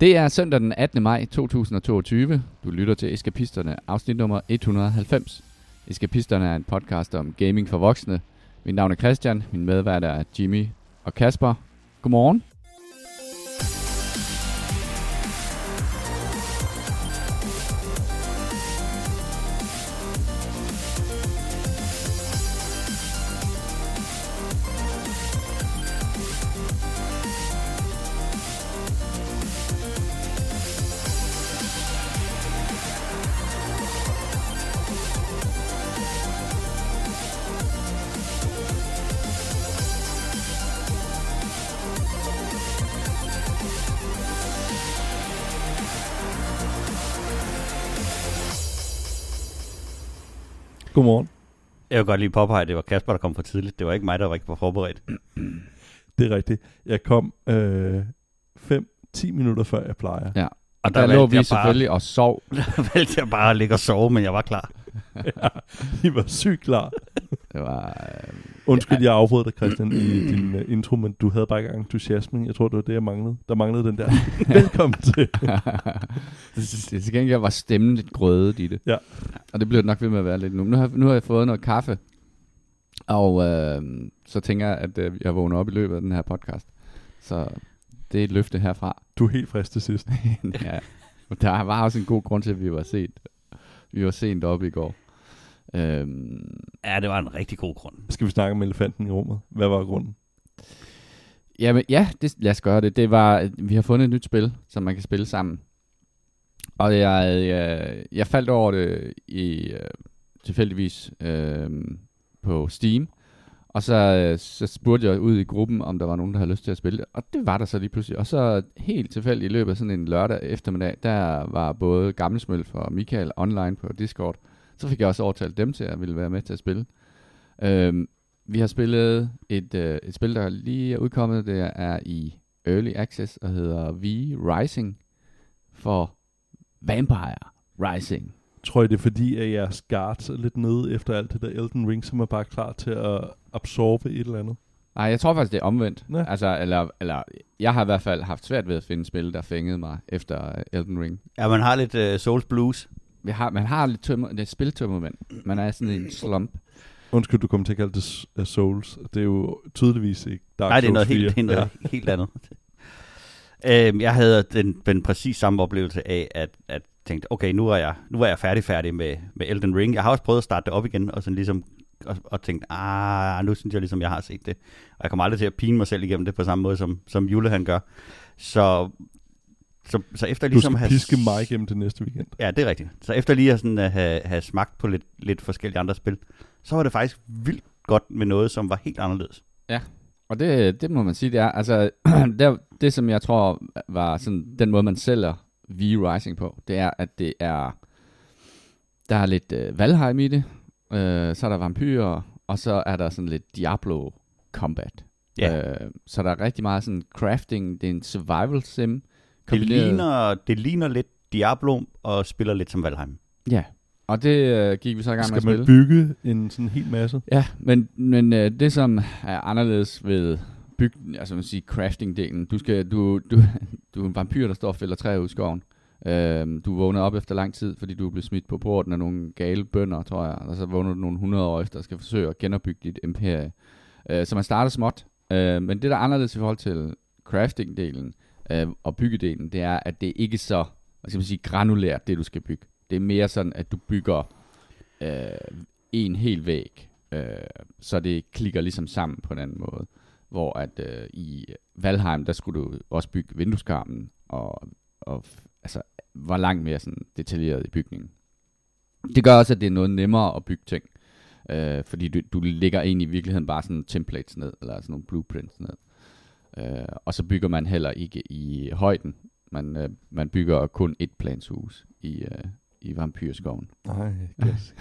Det er søndag den 18. maj 2022. Du lytter til Eskapisterne, afsnit nummer 190. Eskapisterne er en podcast om gaming for voksne. Mit navn er Christian, min medvært er Jimmy og Kasper. Godmorgen. Godmorgen. Jeg vil godt lige påpege, at det var Kasper, der kom for tidligt. Det var ikke mig, der var ikke var forberedt. Det er rigtigt. Jeg kom 5-10 øh, minutter før jeg plejer. Ja. Og der, der lå vi selvfølgelig og sov. Der valgte jeg bare at ligge og sove, men jeg var klar. ja, I var sygt klar. Det var... Øh, Undskyld, jeg afbrød dig, Christian, i din uh, intro, men du havde bare ikke entusiasme. Jeg tror, det var det, jeg manglede. Der manglede den der. Velkommen til. det, til gengæld var stemmen lidt grødet i det. Ja. Og det det nok ved med at være lidt nu. Nu har, nu har jeg fået noget kaffe, og øh, så tænker jeg, at øh, jeg vågner op i løbet af den her podcast. Så det er et løfte herfra. Du er helt frisk til sidst. ja. Der var også en god grund til, at vi var sent. Vi var sent oppe i går. Øhm, ja, det var en rigtig god grund. Skal vi snakke om elefanten i rummet? Hvad var grunden? Jamen, ja, det, lad os gøre det. det var, vi har fundet et nyt spil, som man kan spille sammen. Og jeg, jeg, jeg faldt over det i, uh, tilfældigvis uh, på Steam. Og så, så spurgte jeg ud i gruppen, om der var nogen, der havde lyst til at spille det. Og det var der så lige pludselig. Og så helt tilfældigt i løbet af sådan en lørdag eftermiddag, der var både Gammelsmøl og Michael online på Discord. Så fik jeg også overtalt dem til at ville være med til at spille. Øhm, vi har spillet et, øh, et spil, der lige er udkommet. Det er i Early Access og hedder V Rising for Vampire Rising. Tror I, det er fordi, at jeres guards er lidt nede efter alt det der Elden Ring, som er bare klar til at absorbe et eller andet? Nej, jeg tror faktisk, det er omvendt. Ja. Altså, eller, eller, jeg har i hvert fald haft svært ved at finde spil, der fængede mig efter Elden Ring. Ja, man har lidt uh, Souls Blues. Vi har, man har lidt tømmer, det er spiltømmermænd. Man er sådan en slump. Undskyld, du kommer til at kalde det uh, Souls. Det er jo tydeligvis ikke Dark Nej, det er noget, helt, det er noget ja. helt andet. øhm, jeg havde den, den præcis samme oplevelse af, at, at tænkte, okay, nu er jeg, nu er jeg færdig, færdig med, med Elden Ring. Jeg har også prøvet at starte det op igen, og sådan ligesom og, og tænkte, ah, nu synes jeg ligesom, jeg har set det. Og jeg kommer aldrig til at pine mig selv igennem det på samme måde, som, som Jule han gør. Så så, så efter ligesom du skal have, piske mig igennem til næste weekend. Ja, det er rigtigt. Så efter lige at sådan, at have, have smagt på lidt, lidt forskellige andre spil, så var det faktisk vildt godt med noget, som var helt anderledes. Ja, og det, det må man sige, det er. Altså, det, det som jeg tror var sådan, den måde, man sælger V-Rising på, det er, at det er, der er lidt uh, Valheim i det, uh, så er der vampyrer, og så er der sådan lidt Diablo combat. Ja. Uh, så der er rigtig meget sådan crafting, det er en survival sim, det ligner, det ligner lidt Diablo og spiller lidt som Valheim. Ja, og det øh, gik vi så i gang med at spille. Skal man bygge en sådan hel masse? Ja, men, men øh, det som er anderledes ved bygge, altså man siger crafting-delen, du, skal, du, du, du er en vampyr, der står og fælder træer ud i skoven. Øh, du vågner op efter lang tid, fordi du er blevet smidt på porten af nogle gale bønder, tror jeg. Og så vågner du nogle 100 år efter og skal forsøge at genopbygge dit imperie. Øh, så man starter småt. Øh, men det, der er anderledes i forhold til crafting-delen, øh, og byggedelen, det er, at det ikke er så hvad skal man sige, granulært, det du skal bygge. Det er mere sådan, at du bygger øh, en hel væg, øh, så det klikker ligesom sammen på en anden måde. Hvor at øh, i Valheim, der skulle du også bygge vindueskarmen, og, og altså, var langt mere sådan detaljeret i bygningen. Det gør også, at det er noget nemmere at bygge ting. Øh, fordi du, du lægger egentlig i virkeligheden bare sådan templates ned, eller sådan nogle blueprints ned. Øh, og så bygger man heller ikke i højden. Man, øh, man bygger kun et planshus i, øh, i vampyrskoven. Nej, yes.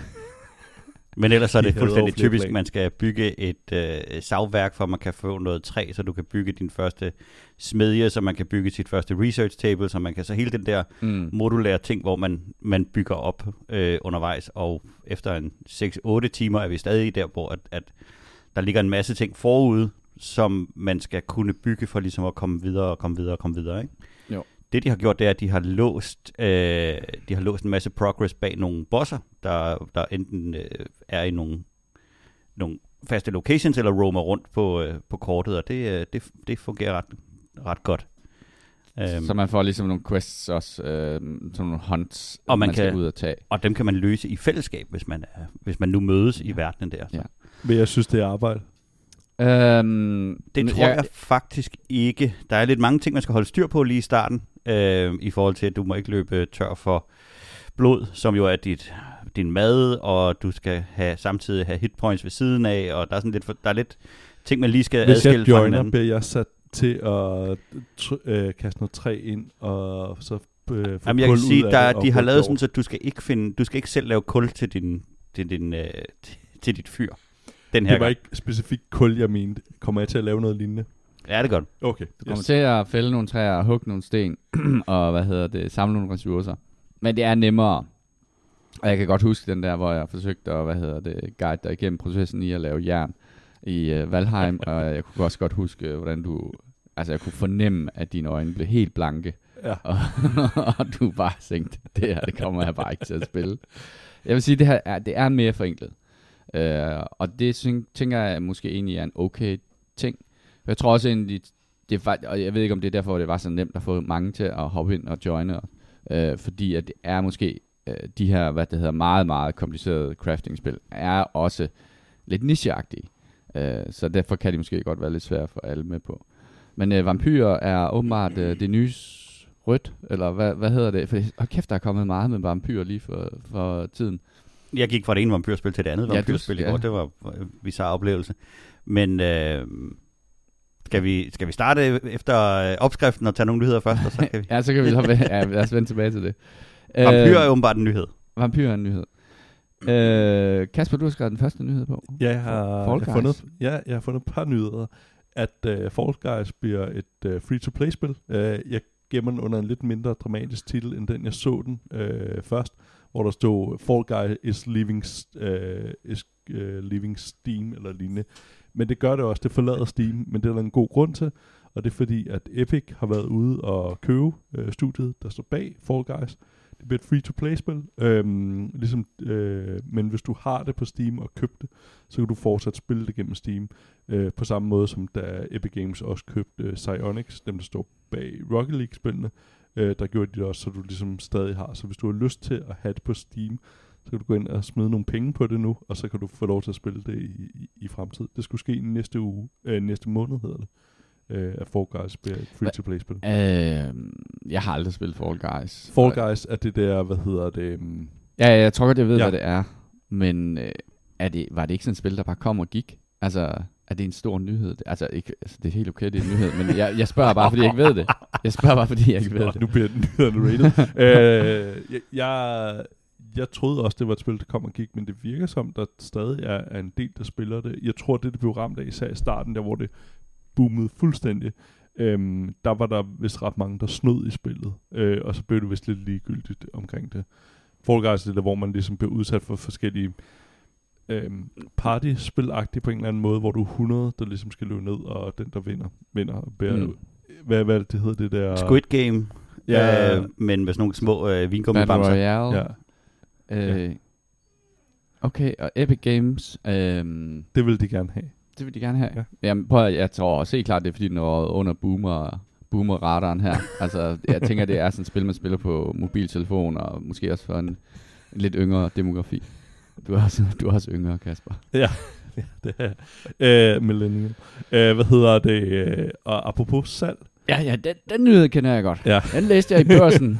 Men ellers er det fuldstændig typisk, at man skal bygge et øh, savværk, for man kan få noget træ, så du kan bygge din første smedje, så man kan bygge sit første research table, så man kan så hele den der mm. modulære ting, hvor man, man bygger op øh, undervejs, og efter en 6-8 timer er vi stadig der, hvor at, at der ligger en masse ting forude, som man skal kunne bygge for ligesom at komme videre og komme videre og komme videre. Ikke? Jo. det de har gjort, det er, at de har låst, øh, de har låst en masse progress bag nogle bosser, der, der enten øh, er i nogle, nogle faste locations, eller roamer rundt på, øh, på kortet, og det, øh, det, det fungerer ret, ret godt. Um, så man får ligesom nogle quests også, øh, sådan nogle hunts, og man, man kan, skal ud og tage. Og dem kan man løse i fællesskab, hvis man, er, hvis man nu mødes ja. i verdenen der. Så. Ja. Men jeg synes, det er arbejde. Um, det tror jeg, jeg faktisk ikke. Der er lidt mange ting, man skal holde styr på lige i starten, øh, i forhold til, at du må ikke løbe tør for blod, som jo er dit, din mad, og du skal have samtidig have hitpoints ved siden af, og der er sådan lidt, der er lidt ting, man lige skal Hvis adskille jeg fra hinanden. bliver jeg sat til at øh, kaste noget træ ind, og så øh, Jamen, jeg kan sige, der, de har lavet sådan, så du skal ikke finde, du skal ikke selv lave kul til din, til din, øh, til, til dit fyr. Den her det var gang. ikke specifikt kul, jeg mente. Kommer jeg til at lave noget lignende? Ja, det er godt. Okay. Du kommer yes. til at fælde nogle træer og hugge nogle sten, og hvad hedder det, samle nogle ressourcer. Men det er nemmere. Og jeg kan godt huske den der, hvor jeg forsøgte at, hvad hedder det, guide dig igennem processen i at lave jern i uh, Valheim, og jeg kunne også godt huske, øh, hvordan du, altså jeg kunne fornemme, at dine øjne blev helt blanke, ja. og, og du bare tænkte, det her, det kommer jeg bare ikke til at spille. Jeg vil sige, det her er, det er mere forenklet. Øh, og det tænker jeg måske egentlig er en okay ting. Jeg tror også egentlig, det er, og jeg ved ikke om det er derfor, det var så nemt at få mange til at hoppe ind og joine, øh, fordi at det er måske øh, de her, hvad det hedder, meget, meget komplicerede crafting-spil, er også lidt nicheagtige. Øh, så derfor kan de måske godt være lidt svære for alle med på. Men øh, vampyrer er åbenbart øh, det nye rødt, eller hvad, hvad hedder det? For hold kæft, der er kommet meget med vampyrer lige for, for tiden. Jeg gik fra det ene vampyrspil til det andet ja, vampyrspil i går. Det var en bizarre oplevelse. Men øh, skal, vi, skal vi starte efter øh, opskriften og tage nogle nyheder først? Og så kan vi... ja, så kan vi ja, lad os vende tilbage til det. Vampyr er åbenbart en nyhed. Vampyr er en nyhed. Øh, Kasper, du har skrevet den første nyhed på. Ja, jeg har, jeg har fundet, ja, jeg har fundet et par nyheder. At uh, Fall Guys bliver et uh, free-to-play-spil. Uh, jeg gemmer den under en lidt mindre dramatisk titel, end den jeg så den uh, først hvor der stod Fall Guy is leaving, uh, øh, is, øh, uh, leaving Steam eller lignende. Men det gør det også, det forlader Steam, men det er der en god grund til, og det er fordi, at Epic har været ude og købe uh, studiet, der står bag Fall Guys. Det bliver et free-to-play-spil, øhm, ligesom, øh, men hvis du har det på Steam og købte det, så kan du fortsat spille det gennem Steam, øh, på samme måde som da Epic Games også købte øh, Psyonix, dem der står bag Rocket League-spillene, øh, der gjorde de det også, så du ligesom stadig har. Så hvis du har lyst til at have det på Steam, så kan du gå ind og smide nogle penge på det nu, og så kan du få lov til at spille det i, i, i fremtiden. Det skulle ske næste uge, øh, næste måned hedder det, øh, at Fall Guys bliver et free-to-play-spil. Øh, jeg har aldrig spillet Fall Guys. Fall Guys er det der, hvad hedder det? Um... Ja, jeg tror godt, jeg ved, ja. hvad det er. Men øh, er det, var det ikke sådan et spil, der bare kom og gik? Altså, er det en stor nyhed? Altså, ikke, altså det er helt okay, det er en nyhed, men jeg, jeg spørger bare, fordi jeg ikke ved det. Jeg spørger bare, fordi jeg ikke ved det. Nu bliver nyhederne rated. øh, jeg, jeg, jeg troede også, det var et spil, der kom og gik, men det virker som, der stadig er, er en del, der spiller det. Jeg tror, det, det blev ramt af, især i starten, der hvor det boomede fuldstændig. Øhm, der var der vist ret mange, der snød i spillet, øh, og så blev det vist lidt ligegyldigt omkring det. Fall Guys er det, hvor man ligesom bliver udsat for forskellige øhm, partyspilagtigt på en eller anden måde, hvor du er 100, der ligesom skal løbe ned, og den, der vinder, vinder. Bærer, mm. hvad, hvad det hedder det der? Squid Game. Ja. Øh, men med sådan nogle små øh, vingummibamser. Battle Royale. Ja. Øh, ja. Okay, og Epic Games. Øh, det vil de gerne have. Det vil de gerne have. Ja. Jamen, prøv, jeg tror også helt klart, det er fordi, den er under boomer, boomer-radaren her. altså, jeg tænker, det er sådan et spil, man spiller på mobiltelefon, og måske også for en, en lidt yngre demografi. Du er også, du er også yngre, Kasper. Ja, ja det er uh, millennial. Uh, hvad hedder det? Uh, og apropos salg. Ja, ja, den, den nyhed kender jeg godt. Ja. Den læste jeg i børsen.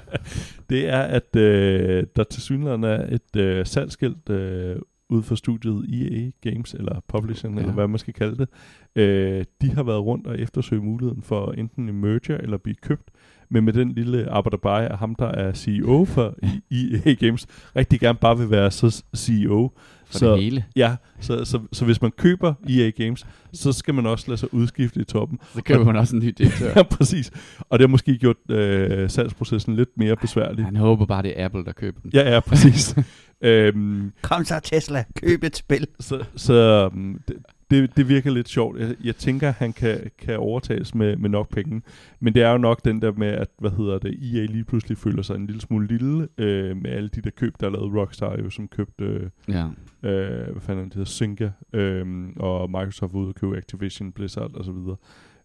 det er, at uh, der til synligheden er et uh, salgskilt uh, ude for studiet EA Games, eller Publishing, ja. eller hvad man skal kalde det. Uh, de har været rundt og eftersøge muligheden for enten en merger eller blive købt men med den lille Abadabai af ham, der er CEO for EA Games, rigtig gerne bare vil være så CEO. For så, det hele. Ja, så, så, så hvis man køber EA Games, så skal man også lade sig udskifte i toppen. Så køber og, man også en ny direktør. ja, præcis. Og det har måske gjort øh, salgsprocessen lidt mere besværlig. Han håber bare, det er Apple, der køber den. Ja, ja, præcis. øhm, Kom så Tesla, køb et spil. Så, så um, det, det, det virker lidt sjovt. Jeg, jeg tænker, han kan, kan overtages med, med nok penge. Men det er jo nok den der med, at hvad hedder det, EA lige pludselig føler sig en lille smule lille øh, med alle de der køb, der er lavet Rockstar jo, som købte, øh, Ja. øh, hvad fanden det hedder, Zynga, øh, og Microsoft var ude og købe Activision, Blizzard og så videre.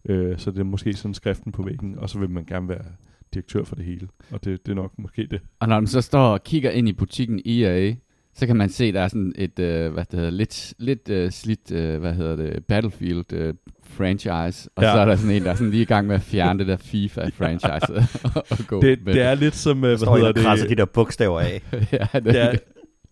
Øh, så det er måske sådan skriften på væggen, og så vil man gerne være direktør for det hele. Og det, det er nok måske det. Og når man så står og kigger ind i butikken EA, så kan man se, der er sådan et, øh, hvad det hedder, lidt, lidt øh, slidt, øh, hvad hedder det, Battlefield øh, franchise, og Ja. så er der sådan en, der er sådan lige i gang med at fjerne det der FIFA-franchise og, og gå Det, med det er lidt som, øh, hvad hedder og krasser det, de der bogstaver af. ja, det, det er,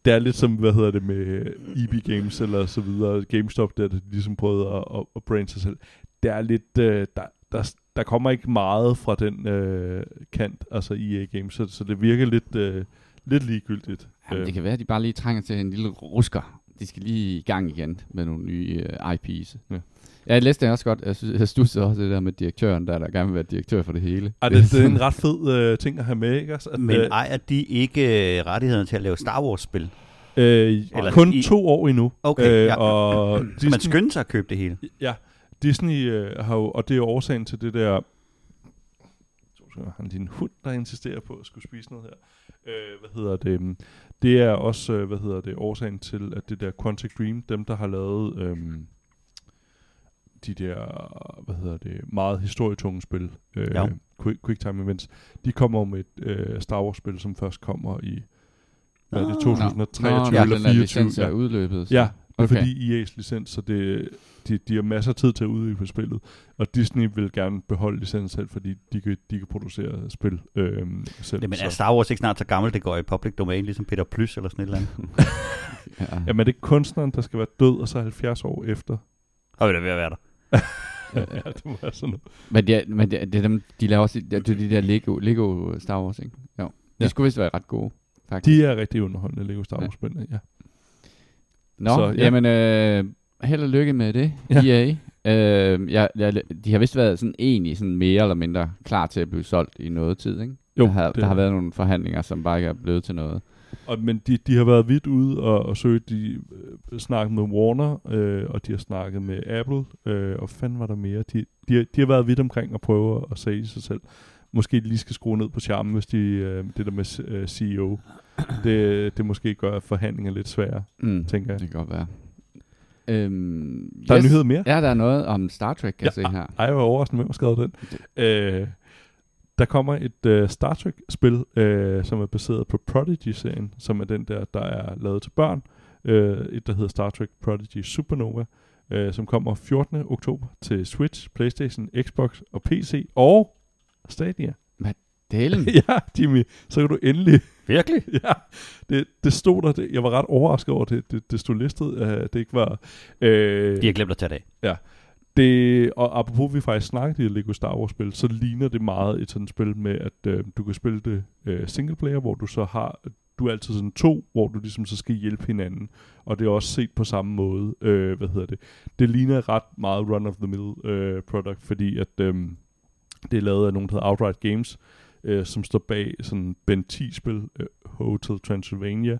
det er lidt som, hvad hedder det, med EB Games eller så videre, GameStop, der de ligesom prøvede at, at, at brande sig selv. Det er lidt, øh, der, der, der kommer ikke meget fra den øh, kant, altså EA Games, så, så det virker lidt, øh, lidt ligegyldigt. Jamen, det kan være, at de bare lige trænger til en lille rusker. De skal lige i gang igen med nogle nye uh, IP's. Ja. Ja. Jeg læste det også godt. Jeg, synes, jeg studsede også det der med direktøren, der, der gerne vil være direktør for det hele. Ej, det, det er en ret fed øh, ting at have med, ikke? Altså, at, Men øh, ejer de ikke øh, rettighederne til at lave Star Wars-spil? øh, Eller kun i- to år endnu. Okay, øh, ja. og Så man Disney, skynder sig at købe det hele. Ja, Disney øh, har jo, og det er årsagen til det der, han din hund, der insisterer på at skulle spise noget her. Øh, hvad hedder det? Det er også, øh, hvad hedder det, årsagen til, at det der Quantic Dream, dem der har lavet øhm, de der, hvad hedder det, meget historietunge spil, øh, Ja. quick, quick Time Events, de kommer med et øh, Star Wars spil, som først kommer i, hvad er det, Ah. 2023 Nå, eller når den der 24. licens er Ja. udløbet. så- Ja, det er Okay. fordi EA's licens, så det, de, de har masser af tid til at udvikle spillet. Og Disney vil gerne beholde licensen selv, fordi de kan, de kan producere spil øhm, selv. Jamen så. er Star Wars ikke snart så gammelt, det går i public domain, ligesom Peter Plys eller sådan et eller andet? Ja. Jamen er det kunstneren, der skal være død, og så 70 år efter? Og vi da ved at være der. ja, det må være sådan noget. Men, det, er, men det, er- det er dem, de laver også, det er de der Lego, Lego Star Wars, ikke? Jo. De Ja. skulle vist være ret gode, faktisk. De er rigtig underholdende, Lego Star Ja. Wars-spillene, ja. Nå, Så, ja. ja. jamen, øh, held og lykke med det, Ja. EA. Øh, jeg, jeg, de har vist været sådan egentlig sådan mere eller mindre klar til at blive solgt i noget tid, ikke? Jo, der, har, der er- har været nogle forhandlinger, som bare ikke er blevet til noget. Og, men de, de har været vidt ude og, og søge, de øh, snakket med Warner, øh, og de har snakket med Apple, øh, og fanden var der mere. De, de, har- de har været vidt omkring og prøve at sælge sig selv. Måske lige skal skrue ned på charmen, hvis de, øh, det der med øh, CEO, det, det måske gør forhandlinger lidt svære, Mm, tænker jeg. Det kan godt være. Øhm, Der er nyhed mere? Ja, der er noget om Star Trek, kan ja. jeg se her. Ej, jeg var overraskende, hvem har skrevet den. Øh, der kommer et øh, Star Trek-spil, øh, som er baseret på Prodigy-serien, som er den der, der er lavet til børn. Øh, et, der hedder Star Trek Prodigy Supernova, øh, som kommer 14. oktober til Switch, Playstation, Xbox og PC og Stadia. Delen. ja, Jimmy, så kan du endelig... Virkelig? ja, det, det stod der. Det, jeg var ret overrasket over, det, det, det stod listet, at det ikke var... Øh, De har glemt at tage det af. det, og apropos vi faktisk snakkede i Lego Star Wars spil, så ligner det meget et sådan spil med, at øh, du kan spille det øh, single player, hvor du så har, du er altid sådan to, hvor du ligesom så skal hjælpe hinanden, og det er også set på samme måde, øh, hvad hedder det, det ligner ret meget run of the mill øh, product, fordi at øh, det er lavet af nogen, der hedder Outright Games, øh, som står bag sådan Ben 10-spil, øh, Hotel Transylvania,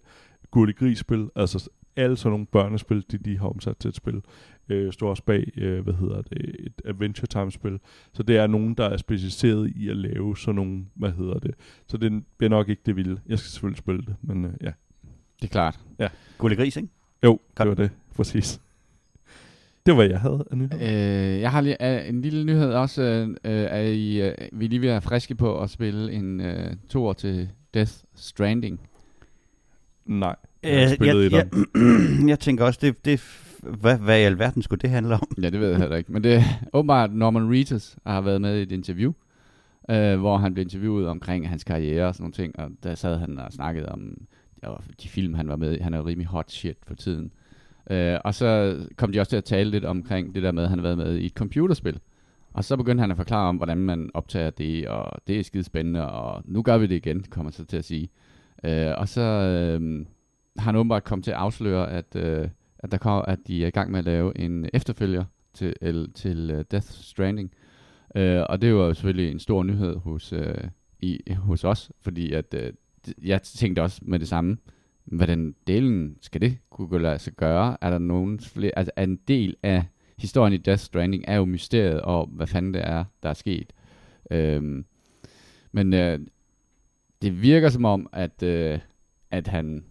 Gurli Gris-spil, altså alle sådan nogle børnespil, de, de har omsat til et spil øh, står også bag, øh, hvad hedder det, et Adventure Time-spil. Så det er nogen, der er specialiseret i at lave sådan nogle, hvad hedder det. Så det bliver nok ikke det vilde. Jeg skal selvfølgelig spille det, men øh, ja. Det er klart. Gullig gris, ikke? Jo, Godt. det var det, præcis. Det var, hvad jeg havde af nyheder. Øh, jeg har lige, øh, en lille nyhed også. Øh, øh, er I, øh, vi er lige ved at være friske på at spille en øh, toer til Death Stranding. Nej, Øh, jeg har spillet jeg, jeg, jeg tænker også, det, det, hvad, hvad i alverden skulle det handle om? Ja, det ved jeg heller ikke. Men det er åbenbart Norman Reedus har været med i et interview, øh, hvor han blev interviewet omkring hans karriere og sådan nogle ting. Og der sad han og snakkede om de film, han var med i. Han er rimelig hot shit for tiden. Øh, og så kom de også til at tale lidt omkring det der med, at han har været med i et computerspil. Og så begyndte han at forklare om, hvordan man optager det, og det er skide spændende, og nu gør vi det igen, kommer så til at sige. Øh, og så øh, har han åbenbart kommet til at afsløre, at, øh, at, der kom, at de er i gang med at lave en efterfølger til, el, til uh, Death Stranding. Øh, og det var jo selvfølgelig en stor nyhed hos, øh, i, hos os, fordi at, øh, jeg tænkte også med det samme hvordan delen skal det kunne lade sig gøre? Er der nogen flere, altså er en del af historien i Death Stranding er jo mysteriet og hvad fanden det er, der er sket. Øhm, men øh, det virker som om, at, øh, at, han,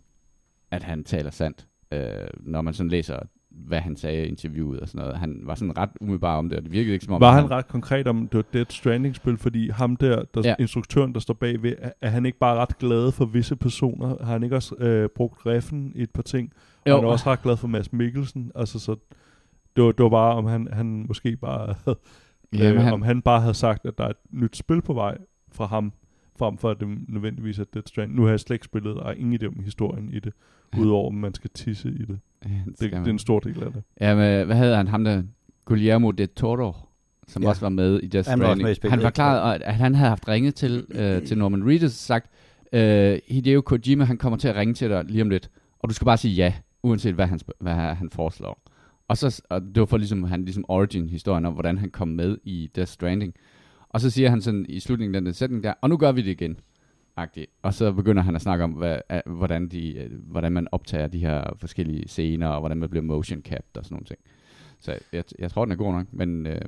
at han taler sandt, øh, når man sådan læser hvad han sagde i interviewet og sådan noget. Han var sådan ret umiddelbar om det, og det virkede ikke som om... Var han, han ret konkret om, det var Dead Stranding-spil, fordi ham der, der Ja. instruktøren, der står bagved, er, han ikke bare ret glad for visse personer? Har han ikke også øh, brugt Reffen i et par ting? Og han er også ret glad for Mads Mikkelsen. Altså, så det var, det var bare, om han, han måske bare havde, Jamen, øh, han, om han bare havde sagt, at der er et nyt spil på vej fra ham, frem for at det nødvendigvis er Dead Stranding. Nu har jeg slet ikke spillet, og ingen idé om historien i det, udover om man skal tisse i det. Det, det man. er en stor del af det. Ja, men hvad havde han? Ham der, Guillermo de Toro, som Ja. også var med i Death Han Stranding. han ikke? forklarede, at han havde haft ringet til, øh, til Norman Reedus og sagt, øh, Hideo Kojima, han kommer til at ringe til dig lige om lidt, og du skal bare sige ja, uanset hvad han, hvad han foreslår. Og, så, og det var for ligesom, han ligesom origin-historien om, hvordan han kom med i Death Stranding. Og så siger han sådan i slutningen af den sætning der, og nu gør vi det igen. Agtigt. Og så begynder han at snakke om, hvad, hvordan, de, øh, hvordan man optager de her forskellige scener, og hvordan man bliver motion capped og sådan nogle ting. Så jeg, jeg tror, den er god nok, men øh,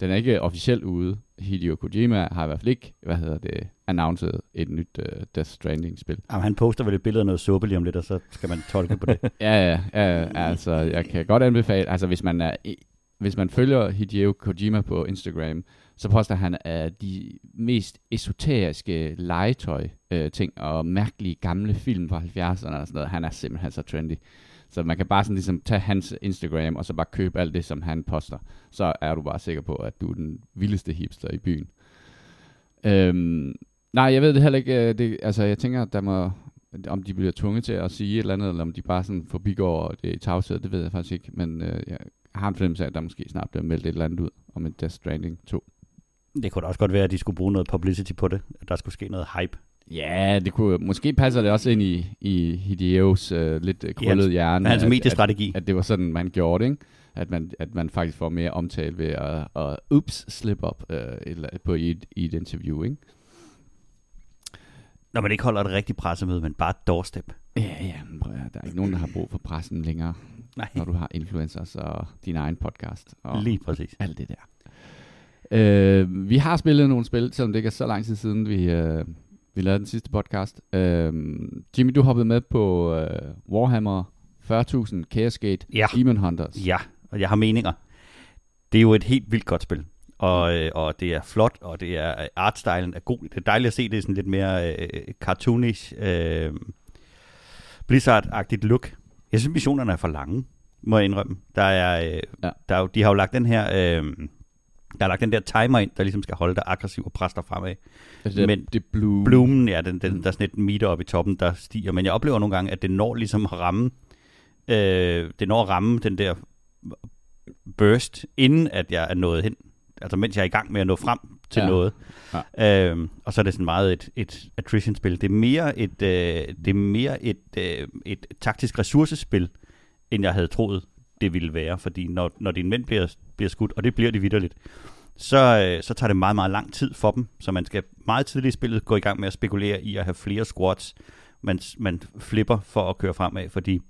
den er ikke officielt ude. Hideo Kojima har i hvert fald ikke, hvad hedder det, announced et nyt uh, Death Stranding-spil. Jamen, han poster vel et billede af noget suppe lige om lidt, og så skal man tolke på det. Ja, ja, ja, altså, jeg kan godt anbefale, altså hvis man er, hvis man følger Hideo Kojima på Instagram, så påstår han at de mest esoteriske legetøj øh, ting og mærkelige gamle film fra 70'erne og sådan noget. Han er simpelthen så trendy. Så man kan bare sådan ligesom tage hans Instagram og så bare købe alt det, som han poster. Så er du bare sikker på, at du er den vildeste hipster i byen. Øhm, nej, jeg ved det heller ikke. Øh, det, altså, jeg tænker, at der må, om de bliver tvunget til at sige et eller andet, eller om de bare sådan forbigår det i tavshed, det ved jeg faktisk ikke. Men øh, jeg har en fornemmelse af, at der måske snart bliver meldt et eller andet ud om et Death Stranding 2. Det kunne da også godt være, at de skulle bruge noget publicity på det. At der skulle ske noget hype. Ja, det kunne, måske passer det også ind i, i Hideos øh, lidt øh, krøllede hjerne. Hans at- mediestrategi. At, at det var sådan, man gjorde det, ikke? At man, at man faktisk får mere omtale ved at, at ups, slip op øh, eller, på i et, i et interview, ikke? Når man ikke holder et rigtigt pressemøde, men bare et doorstep. Ja, ja, men prøv at der er ikke nogen, der har brug for pressen længere, Nej, når du har influencers og din egen podcast og lige præcis. alt det der. Øh, vi har spillet nogle spil, selvom det ikke er så lang tid siden, vi, øh, vi lavede den sidste podcast. Øh, Jimmy, du hoppede med på øh, Warhammer 40.000 Chaos Gate Ja. Demon Hunters. Ja, og jeg har meninger. Det er jo et helt vildt godt spil. Og, øh, og det er flot, og det er artstylen er god. Det er dejligt at se, det er sådan lidt mere øh, cartoonish, øh, Blizzard-agtigt look. Jeg synes, missionerne er for lange, må jeg indrømme. Der er, øh, Ja. ja. der er jo, de har jo lagt den her... Øh, der er lagt den der timer ind, der ligesom skal holde dig aggressiv og presse dig fremad. Altså, Men det blue. Blumen, ja, den, den, Mm. der er sådan et meter oppe i toppen, der stiger. Men jeg oplever nogle gange, at det når ligesom at ramme, øh, det når at ramme den der burst, inden at jeg er nået hen. Altså mens jeg er i gang med at nå frem til Ja. noget. Ja. Øh, og så er det sådan meget et, et attrition-spil. Det er mere et, øh, det er mere et, øh, et taktisk ressourcespil, end jeg havde troet, det ville være. Fordi når, når dine mænd bliver, bliver skudt, og det bliver de vidderligt, så, øh, så tager det meget, meget lang tid for dem. Så man skal meget tidligt i spillet gå i gang med at spekulere i at have flere squats, man, man flipper for at køre fremad, fordi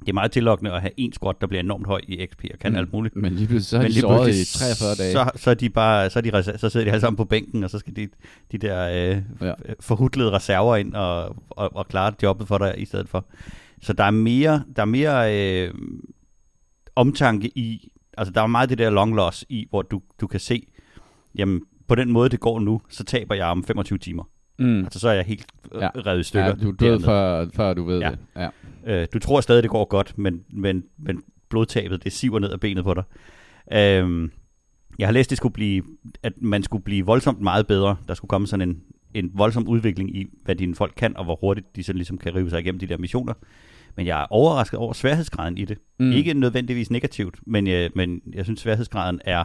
det er meget tillokkende at have en squat, der bliver enormt høj i XP og kan Mm. alt muligt. Men lige pludselig så Men de såret i pludselig, 43 dage. Så, så, er de bare, så, er de, så sidder de alle sammen på bænken, og så skal de, de der øh, ja. forhudlede reserver ind og, og, og klare jobbet for dig i stedet for. Så der er mere, der er mere øh, omtanke i, altså der er meget det der long loss i, hvor du, du kan se, jamen på den måde det går nu, så taber jeg om 25 timer. mm. Altså så er jeg helt Ja. ja. revet i stykker. Ja, du er død, før, før du ved Ja. det. Ja. Øh, du tror stadig, det går godt, men, men, men blodtabet, det siver ned ad benet på dig. Øhm, jeg har læst, det skulle blive, at man skulle blive voldsomt meget bedre. Der skulle komme sådan en, en voldsom udvikling i, hvad dine folk kan, og hvor hurtigt de sådan ligesom kan rive sig igennem de der missioner. Men jeg er overrasket over sværhedsgraden i det. Mm. Ikke nødvendigvis negativt, men jeg, men jeg synes, sværhedsgraden er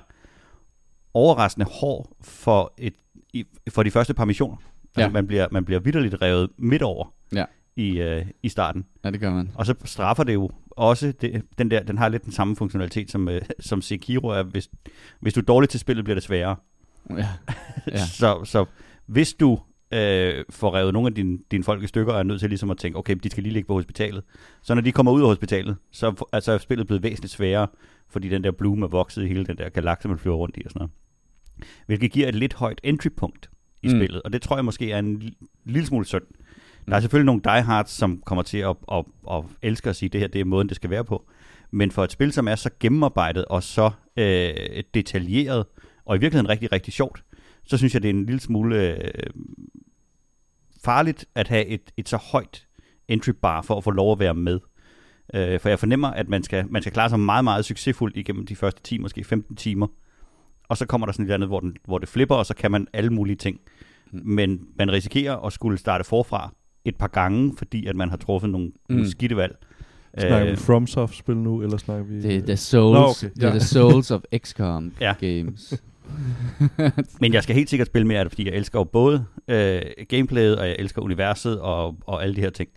overraskende hård for, et, i, for de første par missioner. Altså, Ja. man, bliver, man bliver vidderligt revet midt over Ja. i, øh, i starten. ja, det gør man. Og så straffer det jo også, det, den der, den har lidt den samme funktionalitet som, øh, som Sekiro er, hvis, hvis du er dårlig til spillet, bliver det sværere. Ja. Ja. Så, så hvis du øh, får revet nogle af dine, dine folk i stykker, og er nødt til ligesom at tænke, okay, de skal lige ligge på hospitalet. Så når de kommer ud af hospitalet, så altså, er spillet blevet væsentligt sværere, fordi den der bloom er vokset i hele den der galakse, man flyver rundt i og sådan noget. Hvilket giver et lidt højt entry-punkt i mm. spillet, og det tror jeg måske er en lille smule synd. Der er selvfølgelig nogle diehards, som kommer til at, at, at elske at sige, at det her det er måden, det skal være på. Men for et spil, som er så gennemarbejdet og så øh, detaljeret, og i virkeligheden rigtig, rigtig sjovt, så synes jeg, det er en lille smule øh, farligt at have et, et så højt entry bar for at få lov at være med. Øh, for jeg fornemmer, at man skal, man skal klare sig meget, meget succesfuldt igennem de første 10, måske 15 timer. Og så kommer der sådan et andet, hvor, den, hvor det flipper, og så kan man alle mulige ting. Mm. Men man risikerer at skulle starte forfra et par gange, fordi at man har truffet nogle, mm. nogle skidte valg. Snakker vi øh, FromSoft-spil nu, eller snakker vi... Det er The Souls, no, okay. det er the souls of XCOM ja. games. Men jeg skal helt sikkert spille mere af det, fordi jeg elsker jo både øh, gameplayet, og jeg elsker universet og, og alle de her ting.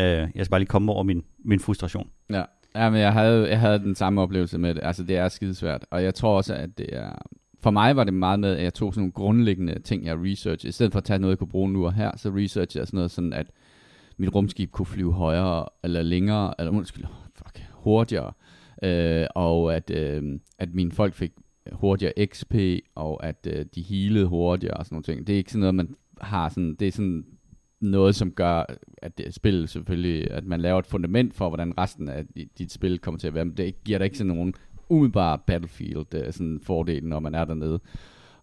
Øh, jeg skal bare lige komme over min, min frustration. Ja. ja, men jeg havde, jeg havde den samme oplevelse med det. Altså, det er skidesvært. Og jeg tror også, at det er... For mig var det meget med, at jeg tog sådan nogle grundlæggende ting, jeg researchede. I stedet for at tage noget, jeg kunne bruge nu og her, så researchede jeg sådan noget sådan, at mit rumskib kunne flyve højere, eller længere, eller undskyld, fuck, hurtigere. Øh, og at, øh, at mine folk fik hurtigere XP, og at øh, de healede hurtigere og sådan nogle ting. Det er ikke sådan noget, man har sådan, det er sådan noget, som gør, at det spil selvfølgelig, at man laver et fundament for, hvordan resten af dit spil kommer til at være. Men det giver da ikke sådan nogen umiddelbare battlefield øh, sådan fordel, når man er dernede.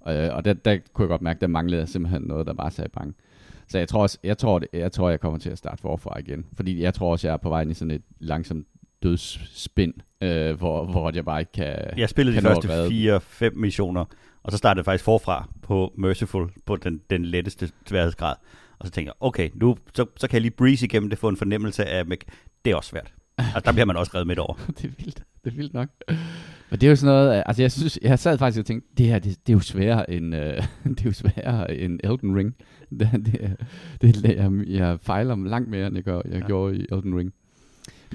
Øh, og der, der kunne jeg godt mærke, der manglede simpelthen noget, der bare sagde bange. Så jeg tror også, jeg tror, det, jeg tror, jeg kommer til at starte forfra igen. Fordi jeg tror også, jeg er på vej ind i sådan et langsomt dødsspind, øh, hvor, hvor jeg bare ikke kan Jeg spillede kan de første 4-5 missioner, og så startede jeg faktisk forfra på Merciful, på den, den letteste sværhedsgrad. Og så tænker jeg, okay, nu så, så kan jeg lige breeze igennem det, få en fornemmelse af, at det er også svært. Altså, der bliver man også reddet midt over. det er vildt. Det er vildt nok. Men det er jo sådan noget, altså jeg synes, jeg sad faktisk og tænkte, det her, det, det er jo sværere end, uh, det er jo sværere end Elden Ring. Det, det, det, jeg, jeg fejler langt mere, end jeg, gør, jeg ja. gjorde i Elden Ring.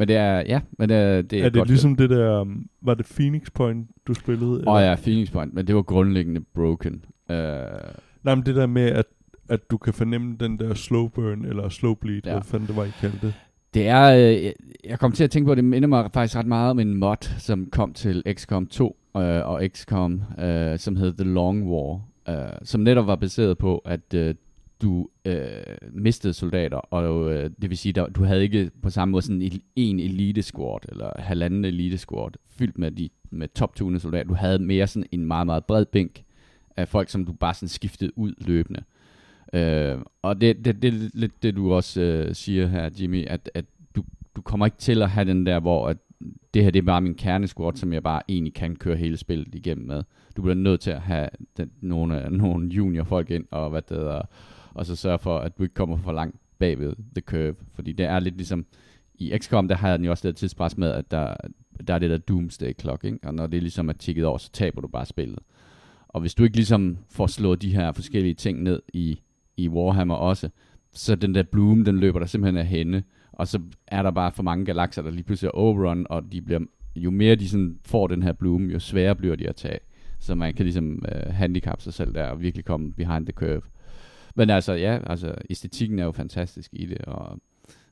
Men det er, ja, men det, er, det er, er det godt ligesom det der, um, var det Phoenix Point, du spillede? Åh oh, ja, Phoenix Point, men det var grundlæggende broken. Uh, Nej, men det der med, at, at du kan fornemme den der slow burn, eller slow bleed, ja. hvad fanden det var, I kaldte det. Det er, øh, jeg kom til at tænke på, at det minder mig faktisk ret meget om en mod, som kom til XCOM 2 øh, og XCOM, øh, som hed The Long War, øh, som netop var baseret på, at øh, du øh, mistede soldater, og øh, det vil sige, at du havde ikke på samme måde sådan en, en elite squad, eller halvanden elite squad, fyldt med, de, med top soldater. Du havde mere sådan en meget, meget bred bænk af folk, som du bare sådan skiftede ud løbende. Øh, og det, det, det er lidt det, du også øh, siger her, Jimmy, at, at du, du kommer ikke til at have den der, hvor at det her det er bare min kernesquad, som jeg bare egentlig kan køre hele spillet igennem med. Du bliver nødt til at have den, nogle, nogle junior folk ind, og hvad det hedder, og så sørge for, at du ikke kommer for langt bagved the curve. Fordi det er lidt ligesom, i XCOM, der har den jo også det tidspres med, at der, der er det der doomsday clock, ikke? og når det ligesom er tikket over, så taber du bare spillet. Og hvis du ikke ligesom får slået de her forskellige ting ned i, i Warhammer også, så den der bloom, den løber der simpelthen af hende, og så er der bare for mange galakser, der lige pludselig er overrun, og de bliver, jo mere de sådan får den her bloom, jo sværere bliver de at tage. Så man kan ligesom øh, uh, handicap sig selv der, og virkelig komme behind the curve. Men altså, ja, altså, æstetikken er jo fantastisk i det, og,